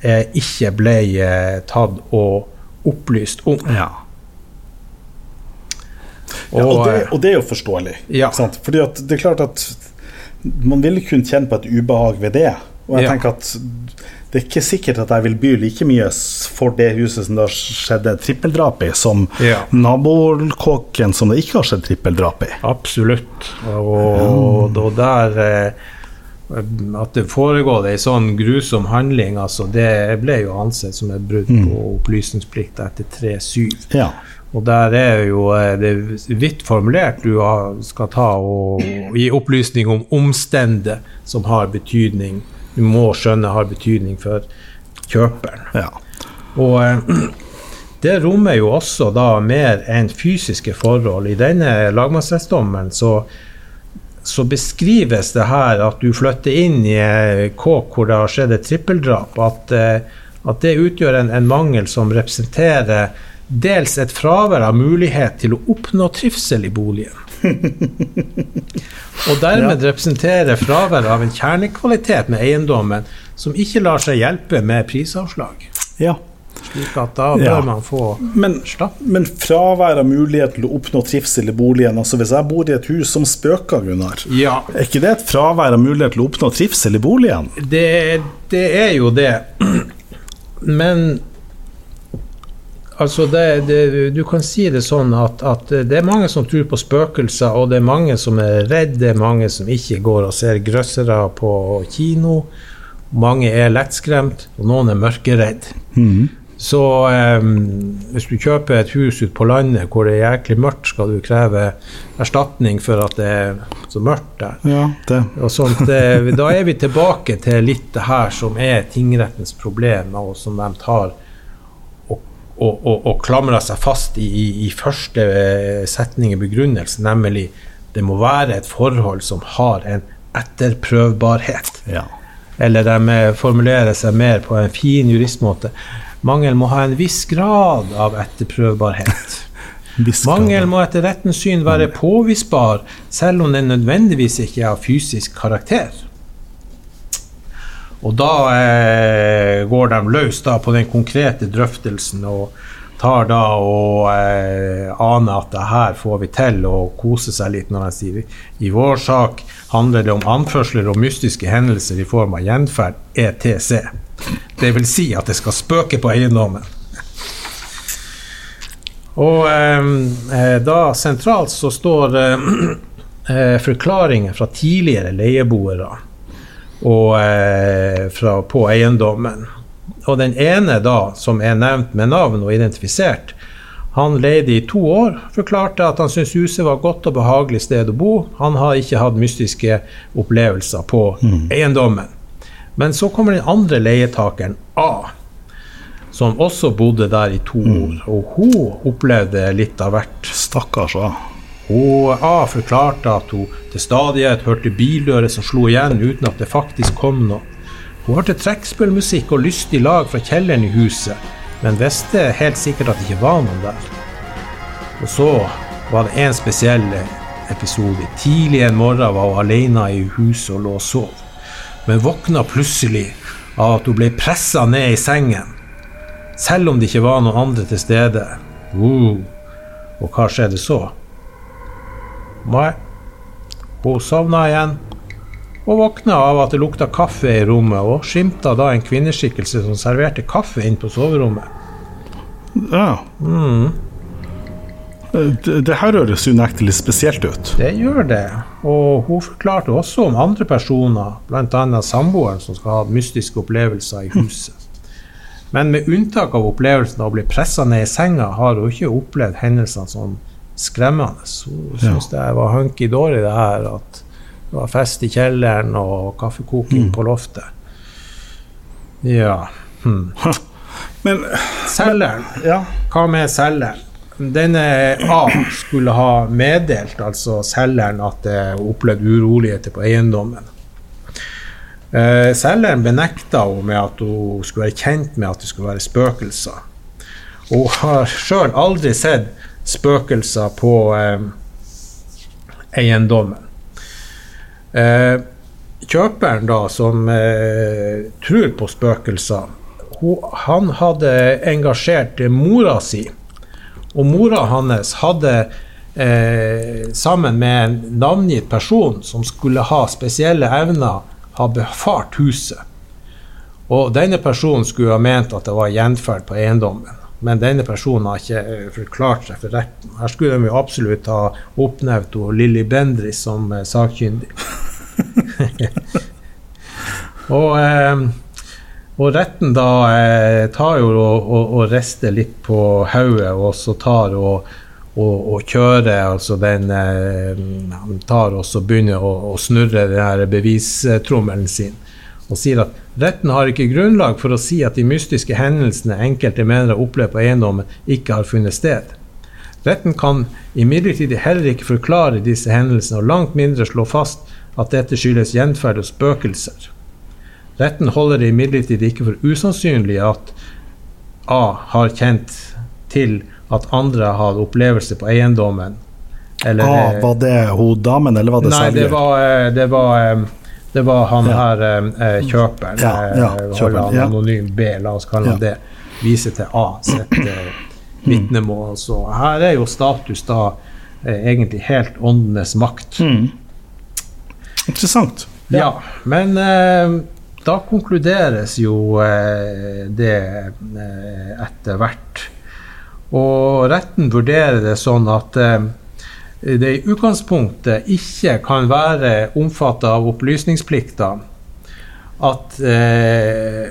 eh, ikke ble eh, tatt og opplyst om. Ja. Og, ja, og, det, og, det, er jo forståelig. Ja. Fordi det er klart at man ville kunne kjenne på et ubehag ved det. Og jeg ja. tenker at det er ikke sikkert at jeg vil by like mye for det huset som det har skjedd trippeldrap i, som ja. nabokåken som det ikke har skjedd trippeldrap i. Absolutt. Og, og der eh, at det foregår ei sånn grusom handling, altså, det ble jo ansett som et brudd mm. på opplysningsplikt etter 3-7. Ja. Og der er jo eh, det vidt formulert. Du skal ta og, gi opplysning om omstendet som har betydning. Du må skjønne har betydning for kjøperen. Ja. Og eh, det rommer jo også da mer enn fysiske forhold. I denne lagmannsrettsdommen så så beskrives det her at du flytter inn i kåk hvor det har skjedd et trippeldrap. At, eh, at det utgjør en, en, mangel som representerer dels et fravær av mulighet til å oppnå trivsel i boligen. Og dermed ja. representerer fraværet av en kjernekvalitet med eiendommen som ikke lar seg hjelpe med prisavslag. Ja, slik at da bør ja. man få men, men fravær av mulighet til å oppnå trivsel i boligen altså Hvis jeg bor i et hus som spøker, Gunnar, ja. er ikke det et fravær av mulighet til å oppnå trivsel i boligen? Det, det er jo det. Men Altså det, det, du kan si det sånn at, at, det er mange som tror på spøkelser, og det er mange som er redde, det er mange som ikke går og ser grøssere på kino. Mange er lettskremt, og noen er mørkeredd. Mm. Så um, hvis du kjøper et hus ute på landet hvor det er jæklig mørkt, skal du kreve erstatning for at det er så mørkt der. Ja, det. Sånt, da er vi tilbake til litt det her som er tingrettens problem, og som de tar og, og, og, klamra seg fast i, i, i første eh, setning i begrunnelsen, nemlig det må være et forhold som har en etterprøvbarhet. Ja. Eller de eh, formulerer seg mer på en fin juristmåte. Mangel må ha en viss grad av etterprøvbarhet. Mangel må etter rettens syn være påvisbar, selv om den nødvendigvis ikke er av fysisk karakter. Og da eh, går de løs da på den konkrete drøftelsen og tar da og eh, aner at det her får vi til, og koser seg litt når de sier i vår sak handler det om anførsler og mystiske hendelser i form av gjenferd, ETC. Det vil si at det skal spøke på eiendommen. Og eh, eh da sentralt så står eh, eh, forklaringer fra tidligere leieboere og, eh, fra, på eiendommen. Og den ene, da, som er nevnt med navn og identifisert, han leide i to år, forklarte at han syntes huset var et godt og behagelig sted å bo. Han har ikke hatt mystiske opplevelser på mm. eiendommen. Men så kommer den andre leietakeren, A, som også bodde der i to mm. år. Og hun opplevde litt av hvert. Stakkars A. Og A forklarte at hun til stadighet hørte bildører som slo igjen uten at det faktisk kom noe. Hun hørte trekkspillmusikk og lystig lag fra kjelleren i huset, men visste helt sikkert at det ikke var noen der. Og så var det en spesiell episode. Tidlig en morgen var hun alene i huset og lå og sov, men våkna plutselig av at hun ble pressa ned i sengen, selv om det ikke var noen andre til stede. Uh. Og hva skjedde så? Nei. Hun sovna igjen og våkna av at det lukta kaffe i rommet, og skimta da en kvinneskikkelse som serverte kaffe inn på soverommet. Ja. Mm. Det, det her høres unektelig spesielt ut. Det gjør det. Og hun forklarte også om andre personer, bl.a. samboeren, som skal ha mystiske opplevelser i huset. Men med unntak av opplevelsen av å bli pressa ned i senga, har hun ikke opplevd hendelsene som skremmende. Hun syntes ja. det var hunky-dory, det her. At det var fest i kjelleren og kaffekoking mm. på loftet. Ja. Hmm. Men Selgeren. Ja. Hva med selgeren? Denne A skulle ha meddelt altså selgeren at det opplevde uroligheter på eiendommen. Eh, selgeren benekta hun med at hun skulle være kjent med at det skulle være spøkelser. Hun har sjøl aldri sett spøkelser på eh, eiendommen. Eh, kjøperen, da, som eh, tror på spøkelser, hun, han hadde engasjert mora si. Og mora hans hadde eh, sammen med en navngitt person som skulle ha spesielle evner, ha befart huset. Og denne personen skulle ha ment at det var gjenferd på eiendommen. Men denne personen har ikke eh, forklart seg for retten. Her skulle de jo absolutt ha oppnevnt Lilly Bendriss som eh, sakkyndig. og, eh, og, retten da tar jo og, og, og rister litt på hodet, og så tar og, og, kjører altså den Han tar og begynner å, å snurre den her bevistrommelen sin og sier at retten har ikke grunnlag for å si at de mystiske hendelsene enkelte mener har opplevd på eiendommen, ikke har funnet sted. Retten kan imidlertid heller ikke forklare disse hendelsene, og langt mindre slå fast at dette skyldes gjenferd og spøkelser. Retten holder det imidlertid ikke for usannsynlig at A har kjent til at andre har opplevelser på eiendommen. Eller, A, var det hun damen, eller var det selger? Nei, det var, eh, det var eh, det var han ja. her eh, eh kjøperen. Ja, ja, eh, kjøperen ja. Anonym B, la oss kalle han det. Viser til A sitt eh, vitnemål. Så her er jo status da eh, egentlig helt åndenes makt. Mm. Interessant. Ja, men eh, da konkluderes jo det etter hvert. Og retten vurderer det sånn at det i utgangspunktet ikke kan være omfattet av opplysningsplikta, at, eh,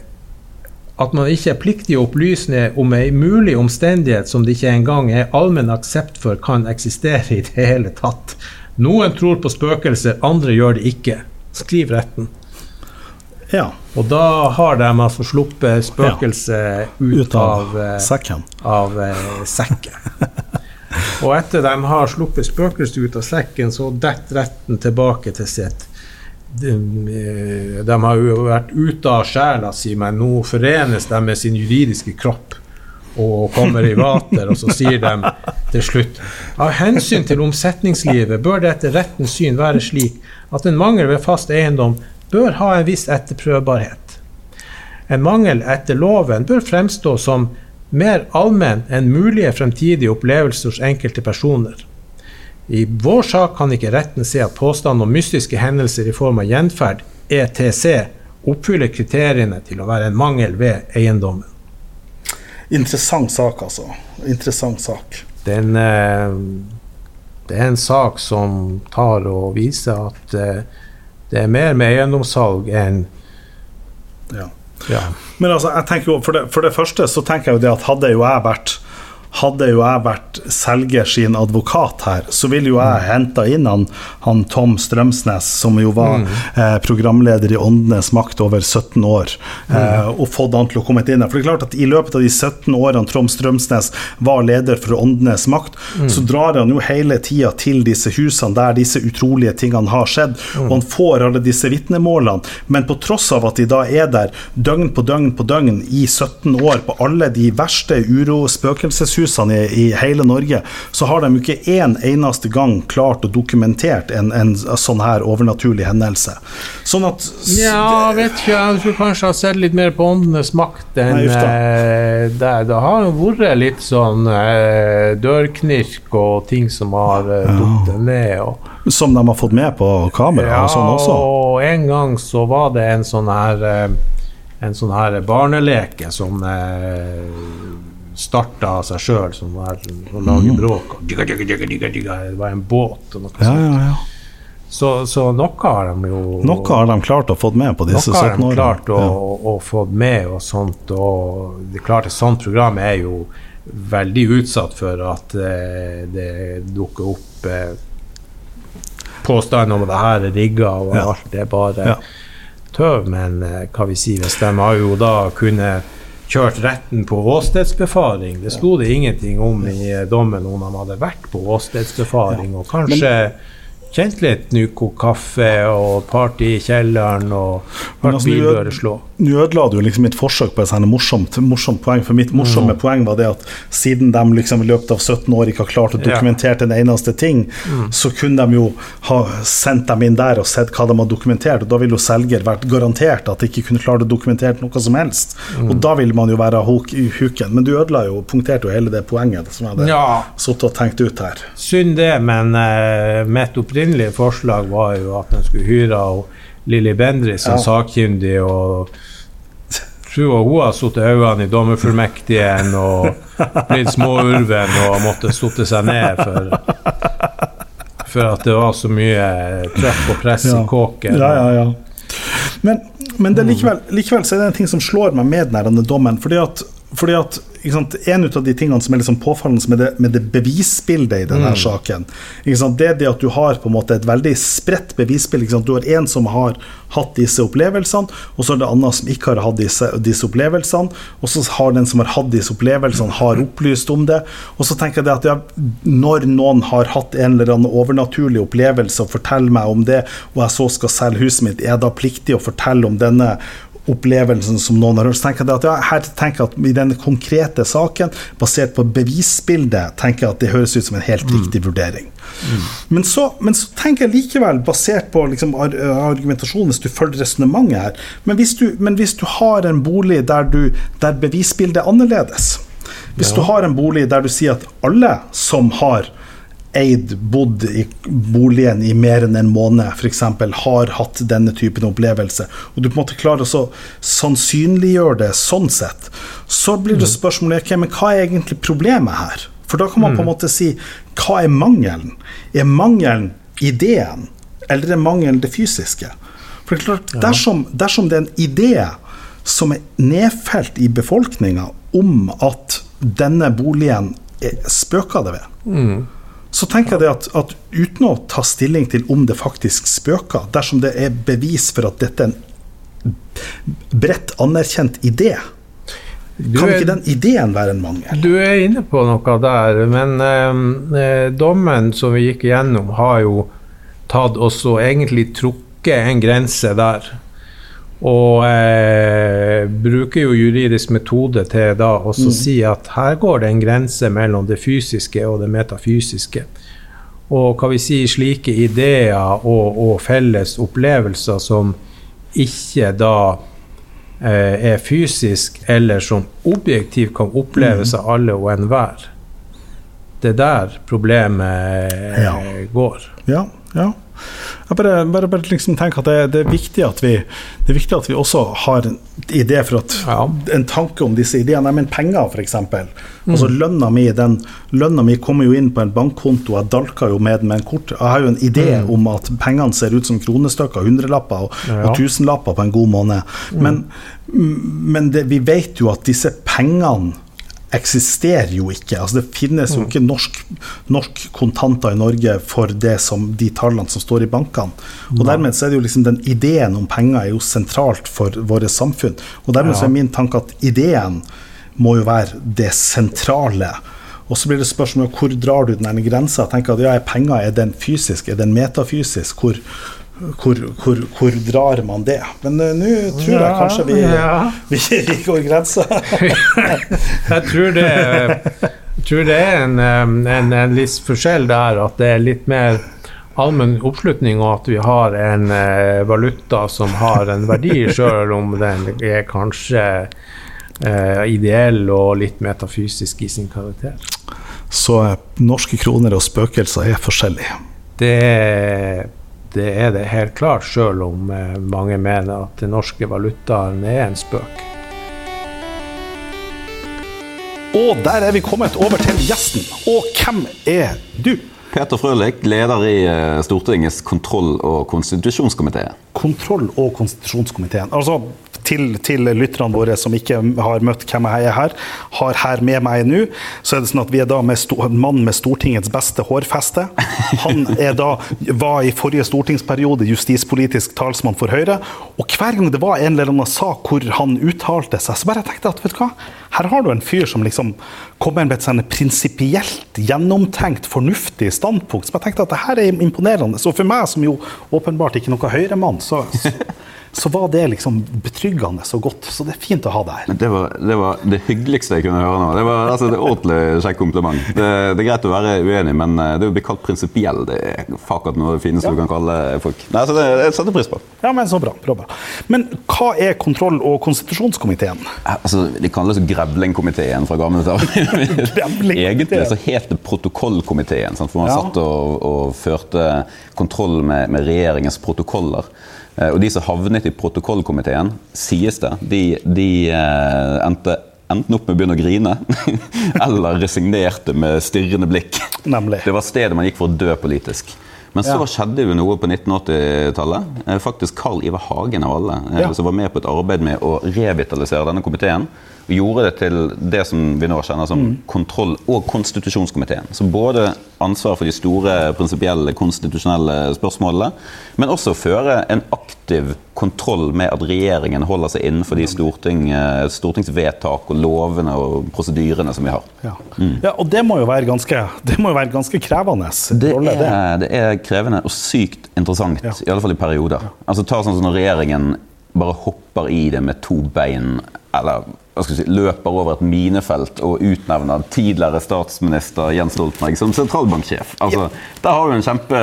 at man ikke er pliktig å opplyse om en mulig omstendighet som det ikke engang er allmenn aksept for kan eksistere i det hele tatt. Noen tror på spøkelser, andre gjør det ikke. Skriv retten. Ja. Og da har de altså sluppet spøkelset ja. ut, ut, av, av eh, sekken. Av, eh, sekken. Og etter de har sluppet spøkelset ut av sekken, så detter retten tilbake til sitt. De, eh, de, har jo vært ute av sjela si, men nå forenes de med sin juridiske kropp og kommer i vater, og så sier de til slutt Av hensyn til omsetningslivet bør det etter rettens syn være slik at en mangel ved fast eiendom bør ha en viss etterprøvbarhet. En mangel etter loven bør fremstå som mer allmenn enn mulige fremtidige opplevelser hos enkelte personer. I vår sak kan ikke retten se at påstanden om mystiske hendelser i form av gjenferd, ETC, oppfyller kriteriene til å være en mangel ved eiendommen. Interessant sak, altså. Interessant sak. Den, eh, det er en sak som tar og viser at eh, det er mer med eiendomssalg enn Ja. Ja. Men altså, jeg tenker jo, for det, for det første så tenker jeg jo det at hadde jo jeg vært hadde jo jeg vært selger sin advokat her, så ville jo jeg henta inn han, han Tom Strømsnes, som jo var Mm. eh, programleder i Åndenes makt over 17 år, Mm. eh, og fått han til å komme inn her. For det er klart at i løpet av de 17 årene Tom Strømsnes var leder for Åndenes makt, Mm. så drar han jo hele tida til disse husene der disse utrolige tingene har skjedd, Mm. og han får alle disse vitnemålene. Men på tross av at de da er der døgn på døgn på døgn i 17 år på alle de verste uro-spøkelseshusene i, i hele Norge, så har de ikke en eneste gang klart å dokumentere en, en sånn her overnaturlig hendelse. Sånn at Ja, vet ikke, jeg tror kanskje jeg har sett litt mer på Åndenes makt enn Nei, eh, der. Det har jo vært litt sånn eh, dørknirk og ting som har eh, ja. ned. Og, Som de har fått med på kamera og sånn også. og en gang så var det en sånn her eh, En sånn her barneleke som eh, starta av seg sjøl, som var å lage bråk. Og digga, digga, digga, digga, digga. Det var en båt og noe Mm. Ja, sånt. ja, ja. Så, så noe har de jo Noe har de klart å få med på disse noe har de klart å, å, å få med og sånt. Og det er klart et sånt program er jo veldig utsatt for at eh, det dukker opp eh, påstander om at det her er rigga og alt. Det er bare tøv. Men eh, hva vi sier, hvis de har jo da kunnet kjørt retten på åstedsbefaring. Det sto det ingenting om i eh, dommen om han hadde vært på åstedsbefaring og kanskje kjent litt Nuco kaffe og party i kjelleren og vært altså, du- slå. Nå ødela du liksom mitt forsøk på et morsomt, morsomt poeng, for mitt morsomme Mm. poeng var det at siden de liksom i løpet av 17 år ikke har klart å Ja. dokumentere en eneste ting, Mm. så kunne de jo ha sendt dem inn der og sett hva de har dokumentert, og da ville jo selger vært garantert at de ikke kunne klare å dokumentere noe som helst. Mm. Og da ville man jo være i huken. Men du ødela jo, punkterte jo hele det poenget som jeg hadde Ja, sittet og tenkt ut her. synd det, men uh, mitt opprinnelige forslag var jo at man skulle hyre Lilly Bendriss som Ja. sakkyndig og tror hun har satt øynene i dommerfullmektigen og blitt småurven og måtte sitte seg ned for for at det var så mye trøkk og press i kåken. Ja, ja, ja. Men, men det likevel, likevel så er det en ting som slår meg med denne dommen. Fordi at, fordi at sant, En av de tingene som er liksom påfallende med det, med det bevisbildet i denne saken, ikke sant, det er det at du har på en måte et veldig spredt bevisbilde. Du har en som har hatt disse opplevelsene, og så er det andre som ikke har hatt disse, disse opplevelsene. Og så har den som har hatt disse opplevelsene, har opplyst om det. Og så tenker jeg det at ja, når noen har hatt en eller annen overnaturlig opplevelse og forteller meg om det, og jeg så skal selge huset mitt, er jeg da pliktig å fortelle om denne opplevelsen som noen har hørt. Så tenker jeg at ja, her tenker jeg at I denne konkrete saken, basert på bevisbildet, tenker jeg at det høres ut som en helt riktig vurdering. Men, så, men så tenker jeg likevel, basert på liksom, argumentasjonen, hvis du følger resonnementet her men hvis, du, men hvis du har en bolig der, du, der bevisbildet er annerledes Hvis du har en bolig der du sier at alle som har eid, bodd i boligen i mer enn en måned, f.eks., har hatt denne typen opplevelse, og du på en måte klarer å sannsynliggjøre det sånn sett, så blir det spørsmålet okay, men hva er egentlig problemet her? For da kan man på en måte si hva er mangelen? Er mangelen ideen, eller er mangelen det fysiske? For det er klart, dersom, dersom det er en idé som er nedfelt i befolkninga om at denne boligen er, spøker det ved, så tenker jeg det at, at uten å ta stilling til om det faktisk spøker, dersom det er bevis for at dette er en bredt anerkjent idé, Du kan ikke den ideen være en mangel? Du er inne på noe der, men eh, eh, dommen som vi gikk igjennom, har jo tatt også egentlig trukket en grense der. Og eh, bruker jo juridisk metode til da også si at her går det en grense mellom det fysiske og det metafysiske. Og hva vi sier, slike ideer og, og felles opplevelser som ikke da eh, er fysisk, eller som objektivt kan oppleves av alle og enhver. Det er der problemet eh, Ja. går. Ja, ja. Jeg bare, bare, bare liksom tenker at det, det, er viktig at vi, det er viktig at vi også har en idé for at Ja. En tanke om disse ideene. Jeg mener penger, f.eks. Altså lønna mi den lønna mi kommer jo inn på en bankkonto, jeg dalker jo med den med en kort. Jeg har jo en idé om at pengene ser ut som kronestykker, hundrelapper og, Ja. og tusenlapper på en god måned. Men, men det, vi vet jo at disse pengene eksisterer jo ikke. Altså Det finnes jo ikke norsk, norsk kontanter i Norge for det som, de tallene som står i bankene. Og Dermed så er det jo liksom den ideen om penger er jo sentralt for våre samfunn. Og Dermed så er min tanke at ideen må jo være det sentrale. Og så blir det spørsmål hvor drar du den grensa. Tenker at ja, er penger er den fysisk, er den metafysisk? Hvor, hvor, hvor, hvor drar man det? Men uh, nå tror jeg kanskje vi, ja. vi, vi går grensa. Jeg tror det, tror det er en, en, en litt forskjell der, at det er litt mer allmenn oppslutning, og at vi har en uh, valuta som har en verdi, sjøl om den er kanskje uh, ideell og litt metafysisk i sin karakter. Så norske kroner og spøkelser er forskjellige. Det, det er det helt klart, sjøl om eh, mange mener at den norske valutaen er en spøk. Og der er vi kommet over til gjesten. Og hvem er du? Peter Frølich, leder i eh, Stortingets kontroll- og konstitusjonskomité. Kontroll- og konstitusjonskomiteen. Altså til, til lytterne våre som ikke har møtt hvem jeg er her, har her med meg nå, så er det sånn at vi er da med en mann med Stortingets beste hårfeste. Han er da, var i forrige stortingsperiode justispolitisk talsmann for Høyre. Og hver gang det var en eller annen sak hvor han uttalte seg, så bare tenkte jeg at vet du hva, her har du en fyr som liksom kommer med et sånn prinsipielt gjennomtenkt, fornuftig standpunkt. Så jeg tenkte at det her er imponerende. Så for meg, som jo åpenbart ikke noe Høyre-mann, så, så, så var det liksom betryggende og godt. Så det er fint å ha deg her. Det var, det var det hyggeligste jeg kunne høre nå. Det var altså, det er ordentlig kjekk kompliment. Det, det er greit å være uenig, men eh, det å bli kalt prinsipiell, det er fakat noe av det fineste du kan kalle folk. Nei, så det, det setter pris på. Ja, men så bra. bra, bra. Men hva er kontroll- og konstitusjonskomiteen? Altså, De kalles Grevlingkomiteen fra gamle dager. Egentlig så het det Protokollkomiteen, for man Ja. satt og, og førte kontroll med, med regjeringens protokoller. Eh, Og de som havnet i protokollkomiteen, sies det, de, de eh, endte enten opp med å begynne å grine, eller resignerte med stirrende blikk. Nemlig. Det var stedet man gikk for å dø politisk. Men så Ja. skjedde jo noe på 1980-tallet. Eh, Faktisk Carl Ivar Hagen av alle, Ja. som var med på et arbeid med å revitalisere denne komiteen. Gjorde det til det som vi nå kjenner som Mm. kontroll- og konstitusjonskomiteen. Så både ansvar for de store prinsipielle konstitusjonelle spørsmålene, men også føre en aktiv kontroll med at regjeringen holder seg innenfor de storting, eh, stortingsvedtak og lovene og prosedyrene som vi har. Ja. ja, Og det må jo være ganske, jo være ganske krevende Det er, det er krevende og sykt interessant, Ja. i alle fall i perioder. Altså Ta sånn som når regjeringen bare hopper i det med to bein, eller hva skal si, løper over et minefelt og utnevner tidligere statsminister Jens Stoltenberg som sentralbanksjef. Altså, Der har du en kjempe,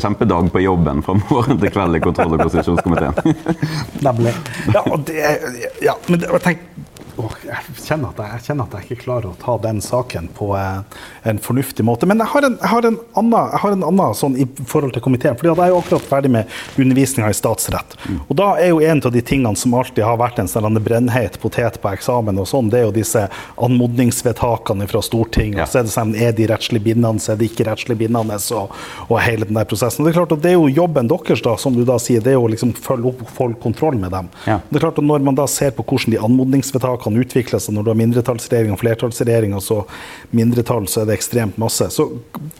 kjempedag på jobben fra morgen til kveld i kontroll- og konstitusjonskomiteen. Nemlig. Ja, og det, ja, men det, tenker, åh, jeg, kjenner jeg, jeg kjenner at jeg ikke klarer å ta den saken på eh, en fornuftig måte. Men jeg har en, jeg har en annen, jeg har en annen sånn i forhold til komiteen. fordi Jeg er jo akkurat ferdig med undervisninga i statsrett. Og da er jo en av de tingene som alltid har vært en sånn brennheit potet på eksamen, og sånn, det er jo disse anmodningsvedtakene fra Stortinget. Ja. og så er det sånn, Er de rettslig bindende, så er de ikke rettslig bindende, og, og hele den der prosessen. Og det er klart at det er jo jobben deres, da, som du da sier, det er jo liksom følge opp og holde kontroll med dem. Ja. Det er klart at Når man da ser på hvordan de anmodningsvedtakene utvikler seg, når du har mindretallsregjering og flertallsregjering, og så mindretall, så er det ekstremt masse. Så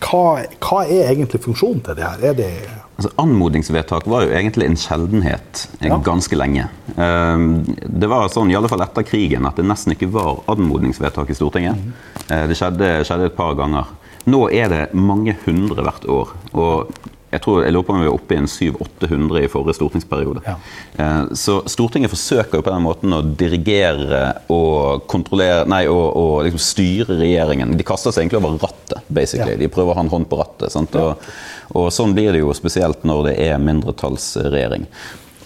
hva, hva er egentlig funksjonen til det her? Er det Altså, Anmodningsvedtak var jo egentlig en sjeldenhet eh, Ja. ganske lenge. Ehm, Det var sånn, i alle fall etter krigen, at det nesten ikke var anmodningsvedtak i Stortinget. Mm. Det skjedde, skjedde et par ganger. Nå er det mange hundre hvert år. og jeg tror jeg lurer på om vi var oppe i en 700-800 i forrige stortingsperiode. Ja. Eh, Så Stortinget forsøker jo på den måten å dirigere og kontrollere Nei, og, og liksom styre regjeringen. De kaster seg egentlig over rattet, basically. Ja. De prøver å ha en hånd på rattet. Og, og sånn blir det jo spesielt når det er mindretallsregjering.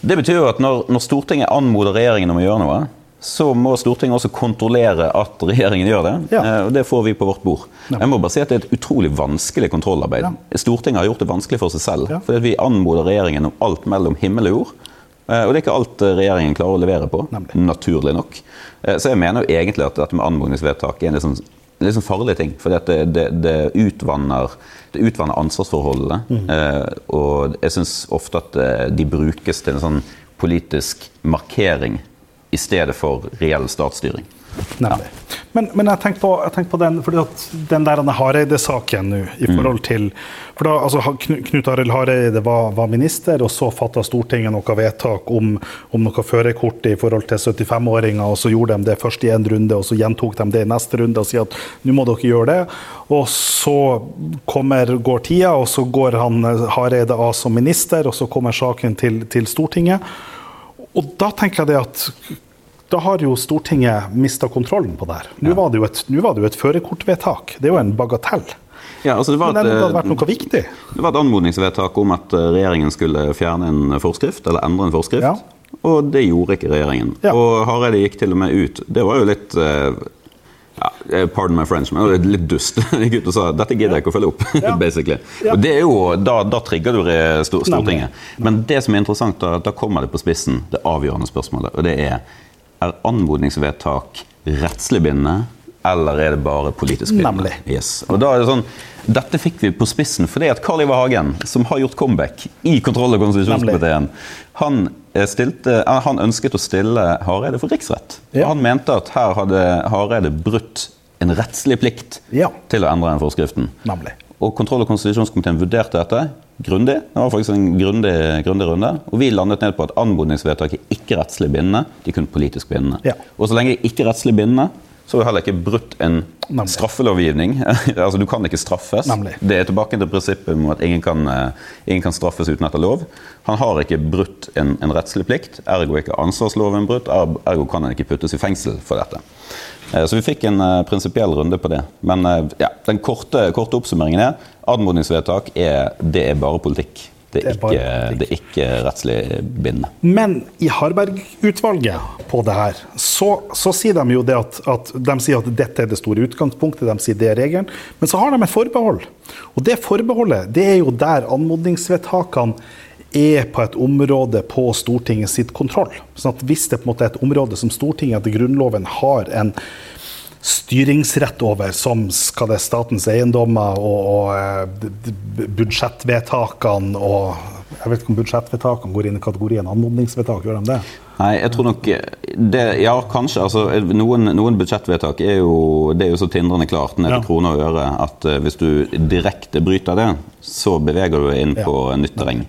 Det betyr jo at når, når Stortinget anmoder regjeringen om å gjøre noe, så må Stortinget også kontrollere at regjeringen gjør det. Ja. Eh, og det får vi på vårt bord. Ja. Jeg må bare si at Det er et utrolig vanskelig kontrollarbeid. Stortinget har gjort det vanskelig for seg selv. Ja. Fordi vi anmoder regjeringen om alt mellom himmel og jord. Eh, Og det er ikke alt eh, regjeringen klarer å levere på. Nemlig. Naturlig nok. Eh, Så jeg mener jo egentlig at dette med anmodningsvedtak er en litt sånn, litt sånn farlig ting. For det, det, det, utvanner, det utvanner ansvarsforholdene. Mm. Eh, og jeg syns ofte at de brukes til en sånn politisk markering i stedet for reell statsstyring. Nemlig. Men, men jeg tenker på, jeg tenker på den, den der Hareide-saken nå, i forhold til for da, altså, Knut Arild Hareide var, var minister, og så fatta Stortinget noe vedtak om, om noe førerkort i forhold til 75-åringer, og så gjorde de det først i en runde, og så gjentok de det i neste runde og sier at nå må dere gjøre det. Og så kommer, går tida, og så går han eh, Hareide av som minister, og så kommer saken til, til Stortinget. Og da tenker jeg det at da har jo Stortinget mista kontrollen på det her. Nå var det jo et, det et førerkortvedtak. Det er jo en bagatell. Ja, altså det, var Men det et, hadde vært noe viktig. det var et anmodningsvedtak om at eh, regjeringen skulle fjerne en forskrift, eller endre en forskrift. Ja. Og det gjorde ikke regjeringen. Ja. Og Hareide gikk til og med ut. Det var jo litt eh, ja, eh, Pardon my French, men det er litt dust. Gutten sa dette gidder jeg ikke å følge opp. Ja. basically. Ja. Og det er jo, Da, da trigger du Stortinget. Men det som er interessant, da, da kommer det på spissen, det avgjørende spørsmålet. Og det er er anmodningsvedtak rettslig bindende, eller er det bare politisk? Nemlig. Yes. Og da er det sånn, Dette fikk vi på spissen fordi at Carl Ivar Hagen, som har gjort comeback i kontroll- og konstitusjonskomiteen, han, eh, stilte, eh, han ønsket å stille Hareide for riksrett. Ja. Han mente at her hadde Hareide brutt en rettslig plikt Ja. til å endre den forskriften. Nemlig. Og kontroll- og konstitusjonskomiteen vurderte dette grundig. Det var faktisk en grundig, grundig runde. Og vi landet ned på at anmodningsvedtaket ikke rettslig bindende, de kun politisk bindende. Ja. Og så lenge det ikke er rettslig bindende, så har du heller ikke brutt en Nemlig. straffelovgivning. altså Du kan ikke straffes. Nemlig. Det er tilbake til prinsippet om at ingen kan, eh, ingen kan straffes uten etter lov. Han har ikke brutt en, en rettslig plikt, ergo er ikke ansvarsloven brutt, er- ergo kan han ikke puttes i fengsel for dette. Eh, Så vi fikk en uh, prinsipiell runde på det. Men eh, ja, den korte, korte oppsummeringen er anmodningsvedtak er, det er bare politikk. Det er, ikke, det er ikke rettslig bindende. Men i Harberg-utvalget på det her, så, så sier de jo det at, at de sier at dette er det store utgangspunktet, de sier det er regelen. Men så har de et forbehold. Og det forbeholdet det er jo der anmodningsvedtakene er på et område på Stortinget sitt kontroll. Sånn at Hvis det på en måte er et område som Stortinget etter Grunnloven har en styringsrett over, som skal det statens eiendommer og, og eh, budsjettvedtakene og Jeg vet ikke om budsjettvedtakene går inn i kategorien anmodningsvedtak, gjør de det? Nei, jeg tror nok det, Ja, kanskje. altså Noen, noen budsjettvedtak er jo, det er jo så tindrende klart ned til Ja. kroner og øre at eh, hvis du direkte bryter det, så beveger du deg inn Ja. på nytt terreng.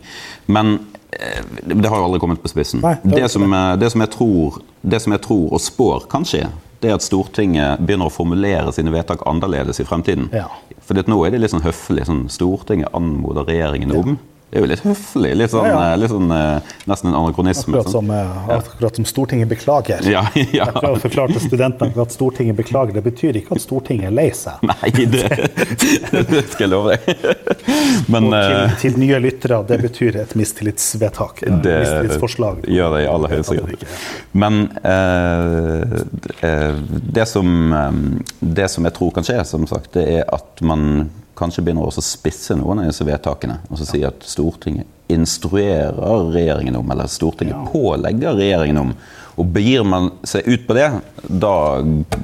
Men eh, det har jo aldri kommet på spissen. Nei, det det, som, eh, det, som tror, det som jeg tror og spår kan skje, det er at Stortinget begynner å formulere sine vedtak annerledes i fremtiden. Ja. For nå er det litt sånn høflig. sånn Stortinget anmoder regjeringen om. Det er jo litt høflig. Litt sånn, Ja, ja. eh, Litt sånn eh, nesten en anakronisme. Akkurat sånn. som, eh, akkurat som Stortinget beklager. Ja, ja. Jeg prøver å forklare til studentene at Stortinget beklager. Det betyr ikke at Stortinget er lei seg. Nei, det, det skal jeg love deg. Men Og til, til nye lyttere, det betyr et mistillitsvedtak. et det Mistillitsforslag. gjør det i aller høyeste grad. Men eh, det, som, det som jeg tror kan skje, som sagt, det er at man kanskje begynner også å spisse noen av disse vedtakene. Og så si at Stortinget instruerer regjeringen om, eller Stortinget Ja. pålegger regjeringen om. Og begir man seg ut på det, da,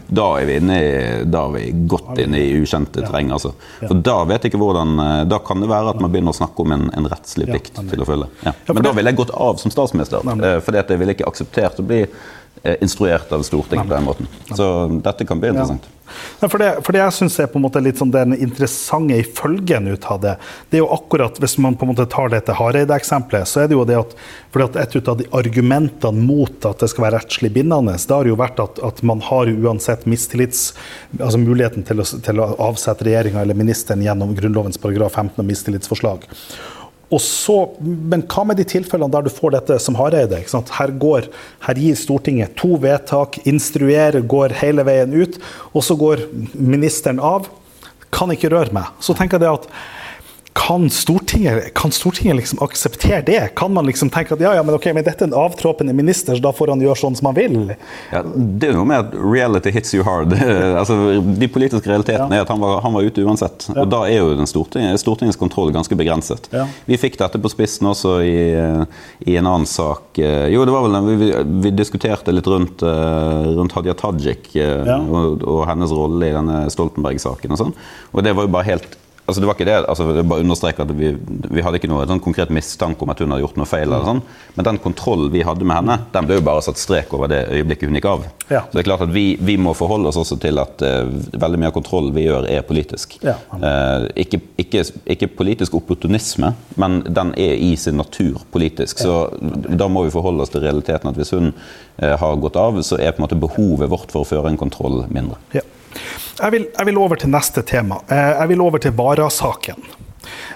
da er vi inne i, da er vi godt inne i ukjente terreng. Altså. For da vet jeg ikke hvordan eh, Da kan det være at man begynner å snakke om en, en rettslig plikt ja, til å følge. Ja. Men da ville jeg gått av som statsminister. for eh, jeg ville ikke akseptert å bli instruert av Stortinget på den måten. Så dette kan bli interessant. Nei, for, det, for det jeg syns er på en måte litt sånn den interessante i følgen ut av det, det er jo akkurat Hvis man på en måte tar dette Hareide-eksempelet, så er det jo det at, fordi at et av de argumentene mot at det skal være rettslig bindende, det har jo vært at, at man har uansett mistillits... Altså muligheten til å, til å avsette regjeringa eller ministeren gjennom Grunnlovens paragraf 15 om mistillitsforslag. Så, men hva med de tilfellene der du får dette som Hareide? Her, går, her gir Stortinget to vedtak, instruerer, går hele veien ut, og så går ministeren av. Kan ikke røre meg. Så tenker jeg det at kan Stortinget, kan Stortinget liksom akseptere det? Kan man liksom tenke at ja, ja, men ok, men dette er en avtråpende minister, så da får han gjøre sånn som han vil? Ja, det er noe med at reality hits you hard. altså, de politiske realitetene ja. er at han var, han var ute uansett. Ja. Og da er jo Stortinget, Stortingets kontroll ganske begrenset. Vi fikk dette på spissen også i, i, en annen sak. Jo, det var vel vi, vi diskuterte litt rundt, rundt Hadia Tajik og, og, hennes rolle i denne Stoltenberg-saken og sånn. Og det var jo bare helt Altså det var ikke det, altså det bare understreker at vi, vi hadde ikke noe sånn konkret mistanke om at hun hadde gjort noe feil. eller sånn, Men den kontrollen vi hadde med henne, den ble jo bare satt strek over det øyeblikket hun gikk av. Ja. Så det er klart at vi, vi, må forholde oss også til at uh, veldig mye av kontrollen vi gjør, er politisk. Ja. Uh, ikke, ikke, ikke, politisk opportunisme, men den er i sin natur politisk. Så da må vi forholde oss til realiteten at hvis hun uh, har gått av, så er på en måte behovet vårt for å føre en kontroll mindre. Ja. Jeg vil, jeg vil, over til neste tema. Eh, jeg vil over til Vara-saken.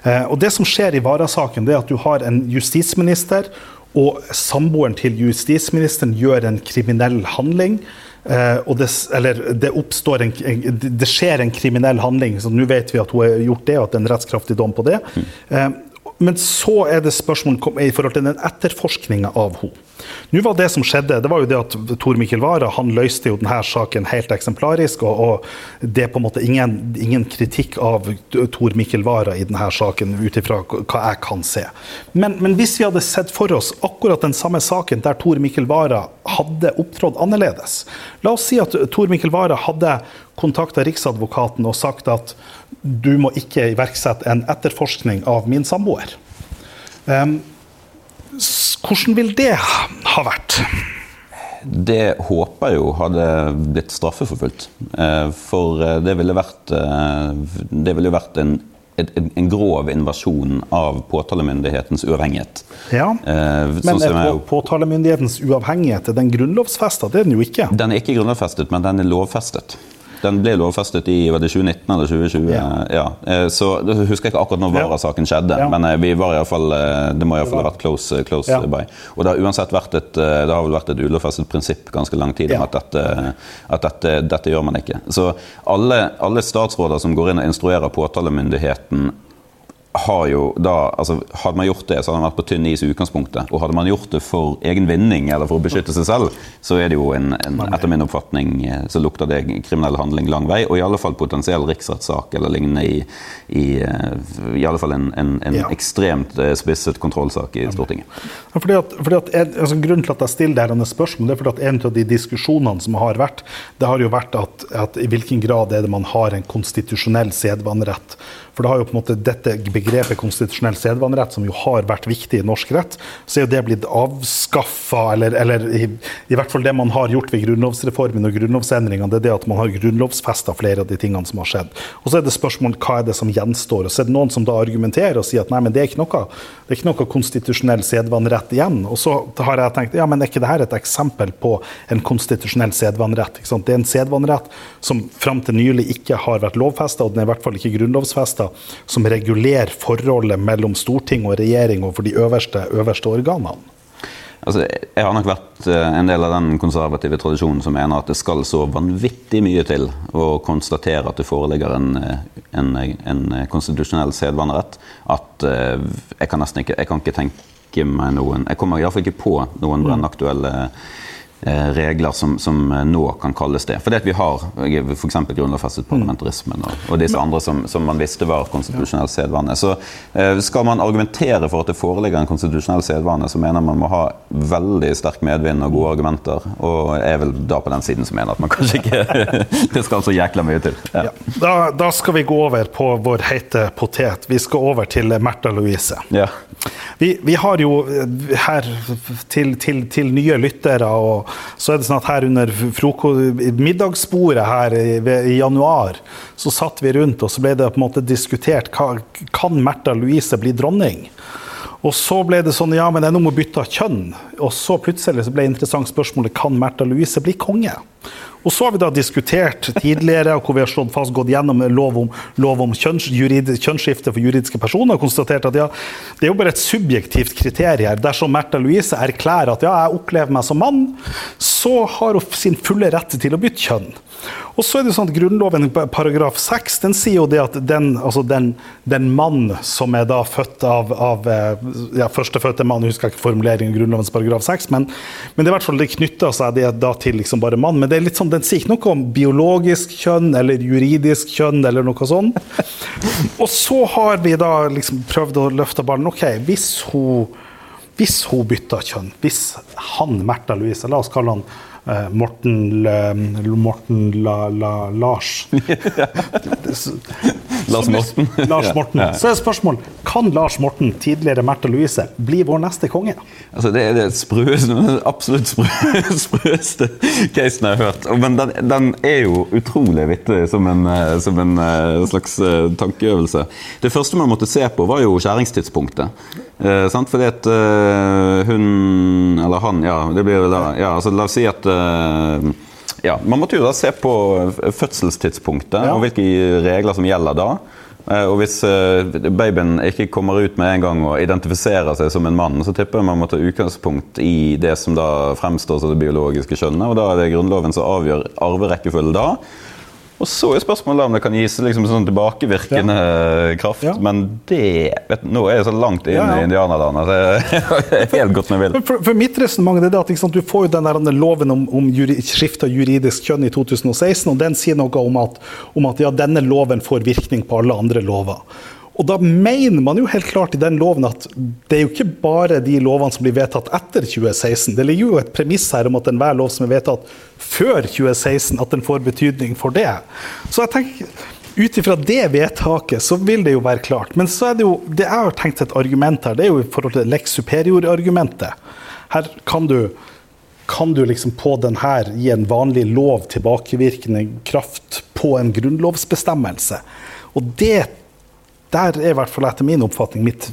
Eh, og Det som skjer i Vara-saken, er at du har en justisminister, og samboeren til justisministeren gjør en kriminell handling. Eh, og det, eller det, oppstår en, det skjer en kriminell handling, så nå vet vi at hun har gjort det, og at det er en rettskraftig dom på det. Mm. Men så er det spørsmål i forhold til den etterforskninga av henne. Nå var Det som skjedde, det var jo det at Tor Mikkel Wara han løste jo denne saken helt eksemplarisk. Og, og det er på en måte ingen, ingen kritikk av Tor Mikkel Wara i denne saken, ut ifra hva jeg kan se. Men, men, hvis vi hadde sett for oss akkurat den samme saken der Tor Mikkel Wara hadde opptrådt annerledes La oss si at Tor Mikkel Wara hadde kontakta Riksadvokaten og sagt at du må ikke iverksette en etterforskning av min samboer. Um, hvordan vil det ha vært? Det håper jeg jo hadde blitt straffeforfulgt. Eh, for eh, det ville vært, eh, det ville vært en, en, grov invasjon av påtalemyndighetens uavhengighet. Ja, sånn Men er påtalemyndighetens uavhengighet er den grunnlovfesta? Det er den jo ikke. Den er ikke grunnlovfestet, men den er lovfestet. Den ble lovfestet i var det 2019 eller 2020. Ja. ja. Eh, så jeg husker ikke akkurat når Vara-saken skjedde, ja. men eh, vi var i fall, eh, det må iallfall ha vært close, close ja. by. Og det har uansett vært et, det har vel vært et ulovfestet prinsipp ganske lang tid om at, dette, at dette, dette, gjør man ikke. Så alle, alle statsråder som går inn og instruerer påtalemyndigheten har jo da, altså Hadde man gjort det, så hadde man vært på tynn is i utgangspunktet. Og hadde man gjort det for egen vinning eller for å beskytte seg selv, så er det jo en, en etter min oppfatning eh, så lukter det kriminell handling lang vei. Og i alle fall potensiell riksrettssak eller lignende i, i, eh, i alle fall en, en, en ja. ekstremt eh, spisset kontrollsak i Stortinget. Ja, fordi at, fordi at en, altså, grunnen til at jeg stiller dette spørsmålet, det er fordi at en av de diskusjonene som har vært, det har jo vært at, at i hvilken grad er det man har en konstitusjonell sedvanerett for det har jo på en måte dette begrepet konstitusjonell sedvanerett, som jo har vært viktig i norsk rett, så er jo det blitt avskaffa, eller, eller i, i, hvert fall det man har gjort ved grunnlovsreformen og grunnlovsendringene, det er det at man har grunnlovfesta flere av de tingene som har skjedd. Og så er det spørsmål hva er det som gjenstår. Og så er det noen som da argumenterer og sier at nei, men det er ikke noe, det er ikke noe konstitusjonell sedvanerett igjen. Og så har jeg tenkt ja, men er ikke dette et eksempel på en konstitusjonell sedvanerett? Det er en sedvanerett som fram til nylig ikke har vært lovfesta, og den er i hvert fall ikke grunnlovfesta som regulerer forholdet mellom storting og regjering og for de øverste, øverste organene? Altså, jeg har nok vært eh, en del av den konservative tradisjonen som mener at det skal så vanvittig mye til å konstatere at det foreligger en, eh, en, en konstitusjonell sedvanerett, at eh, jeg kan nesten ikke, jeg kan ikke tenke meg noen Jeg kommer iallfall ikke på noen mm. brennaktuelle Eh, regler som, som, eh, nå kan kalles det. Fordi at vi har f.eks. grunnlovfestet mm. parlamentarismen og, og disse andre som, som, man visste var konstitusjonell sedvane. Så eh, skal man argumentere for at det foreligger en konstitusjonell sedvane, så mener man må ha veldig sterk medvind og gode argumenter. Og jeg er vel da på den siden som mener at man kanskje ikke Det skal så jækla mye til. Ja. Ja. Da, da, skal vi gå over på vår heite potet. Vi skal over til Märtha Louise. Ja. Vi, vi, har jo her til, til, til nye lyttere og så er det sånn at her under middagsbordet her i, januar, så satt vi rundt og så ble det på en måte diskutert kan Märtha Louise bli dronning. Og så ble det sånn ja, men det er noe med å bytte kjønn. Og så plutselig så ble det interessant spørsmålet kan Märtha Louise bli konge. Og så har vi da diskutert tidligere, hvor vi har slått fast, gått gjennom lov om, lov om kjønns, jurid, kjønnsskifte for juridiske personer og konstatert at ja, det er jo bare et subjektivt kriterium. Dersom Märtha Louise erklærer at ja, jeg opplever meg som mann, så har hun sin fulle rett til å bytte kjønn. Og så er det jo sånn at Grunnloven paragraf 6 den sier jo det at den, altså den, den mann som er da født av, av eh, ja, førstefødte mann, jeg husker ikke formuleringen i Grunnlovens paragraf 6, men, men det er i hvert fall det knytter seg det da til liksom bare mann. Men det er litt sånn, den sier ikke noe om biologisk kjønn eller juridisk kjønn eller noe sånt. Og så har vi da liksom prøvd å løfte ballen. OK, hvis hun, hvis hun bytter kjønn, hvis han, Märtha Louise, la oss kalle han Eh, Morten, Morten la, la, Lars Lars Morten. Lars Morten. Så er spørsmålet kan Lars Morten, tidligere Märtha Louise, bli vår neste konge? Altså, det er det sprøeste, absolutt sprø, sprøeste casen jeg har hørt. Men den, den er jo utrolig vittig som en, eh, som en eh, slags tankeøvelse. Det første man måtte se på, var jo skjæringstidspunktet. Eh, Fordi at eh, hun Eller han, ja. Det blir da ja, altså, La oss si at eh, ja, Man måtte jo da se på fødselstidspunktet ja. og hvilke regler som gjelder da. Uh, og hvis babyen ikke kommer ut med en gang og identifiserer seg som en mann, så tipper jeg man må ta utgangspunkt i det som da fremstår som det biologiske kjønnet. Og da er det Grunnloven som avgjør arverekkefølgen da. Og så er spørsmålet om det kan gis liksom sånn tilbakevirkende ja. kraft. Ja. Men det vet, Nå er jeg så langt inn ja, i indianerlandet at det er helt godt med vil. For, for mitt resonnement er at sant, du får jo den der loven om, om juri, skifte av juridisk kjønn i 2016, og den sier noe om at, om at denne loven får virkning på alle andre lover. Og da mener man jo helt klart i den loven at det er jo ikke bare de lovene som blir vedtatt etter 2016. Det ligger jo et premiss her om at enhver lov som er vedtatt før 2016, at den får betydning for det. Så jeg tenker ut ifra det vedtaket så vil det jo være klart. Men så er det jo det jeg har tenkt et argument her, det er jo i forhold til lex superior-argumentet. Her kan du kan du liksom på den her gi en vanlig lov tilbakevirkende kraft på en grunnlovsbestemmelse? Og det der er i hvert fall etter min oppfatning mitt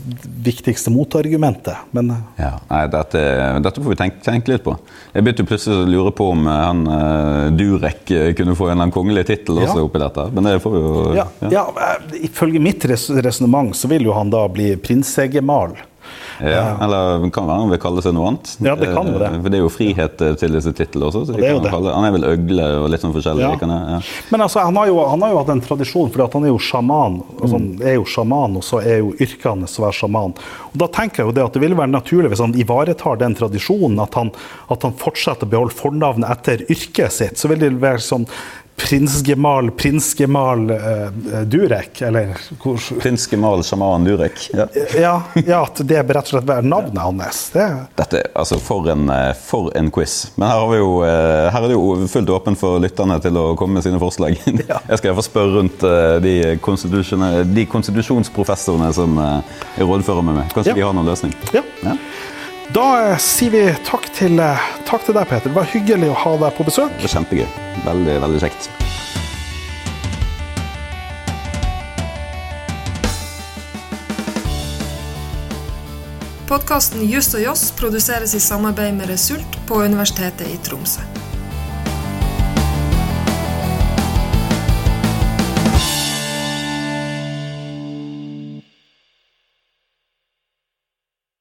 viktigste motargumentet. Men eh, ja, nei, dette, dette, får vi tenke, tenke, litt på. Jeg begynte plutselig å lure på om eh, han uh, Durek kunne få en kongelig tittel ja. også oppi dette. Men det får vi jo ja, ja. Ifølge mitt resonnement så vil jo han da bli prinsegemal. Ja, eller det kan være han vil kalle seg noe annet. Ja, det kan jo det. For det er jo frihet til disse titlene også. Så de kan kalle, han er vel øgle og litt sånn forskjellig. Ja. Jeg, ja. Men altså, han har, jo, han har, jo, hatt en tradisjon, for han er jo sjaman. Altså, han er jo sjaman, og så er jo yrket hans å være sjaman. Og Da tenker jeg jo det at det ville være naturlig hvis han ivaretar den tradisjonen, at han, at han fortsetter å beholde fornavnet etter yrket sitt. Så vil det være sånn prins Gemal, prins Gemal uh, Durek, eller Prins Gemal sjaman Durek. Ja. ja. ja, at det rett og slett er navnet hans. Det. Dette, altså for en, eh, for en, quiz. Men her, har vi jo, uh, her er det jo fullt åpent for lytterne til å komme med sine forslag. Ja. Jeg skal iallfall spørre rundt de, de, konstitusjonsprofessorene som er rådfører med meg. Kanskje de har noen løsning. Ja. Da eh, sier vi takk til, eh, takk til deg, Peter. Det var hyggelig å ha deg på besøk. Det var kjempegøy. Veldig, veldig kjekt. Podkasten Just og Joss produseres i samarbeid med Result på Universitetet i Tromsø.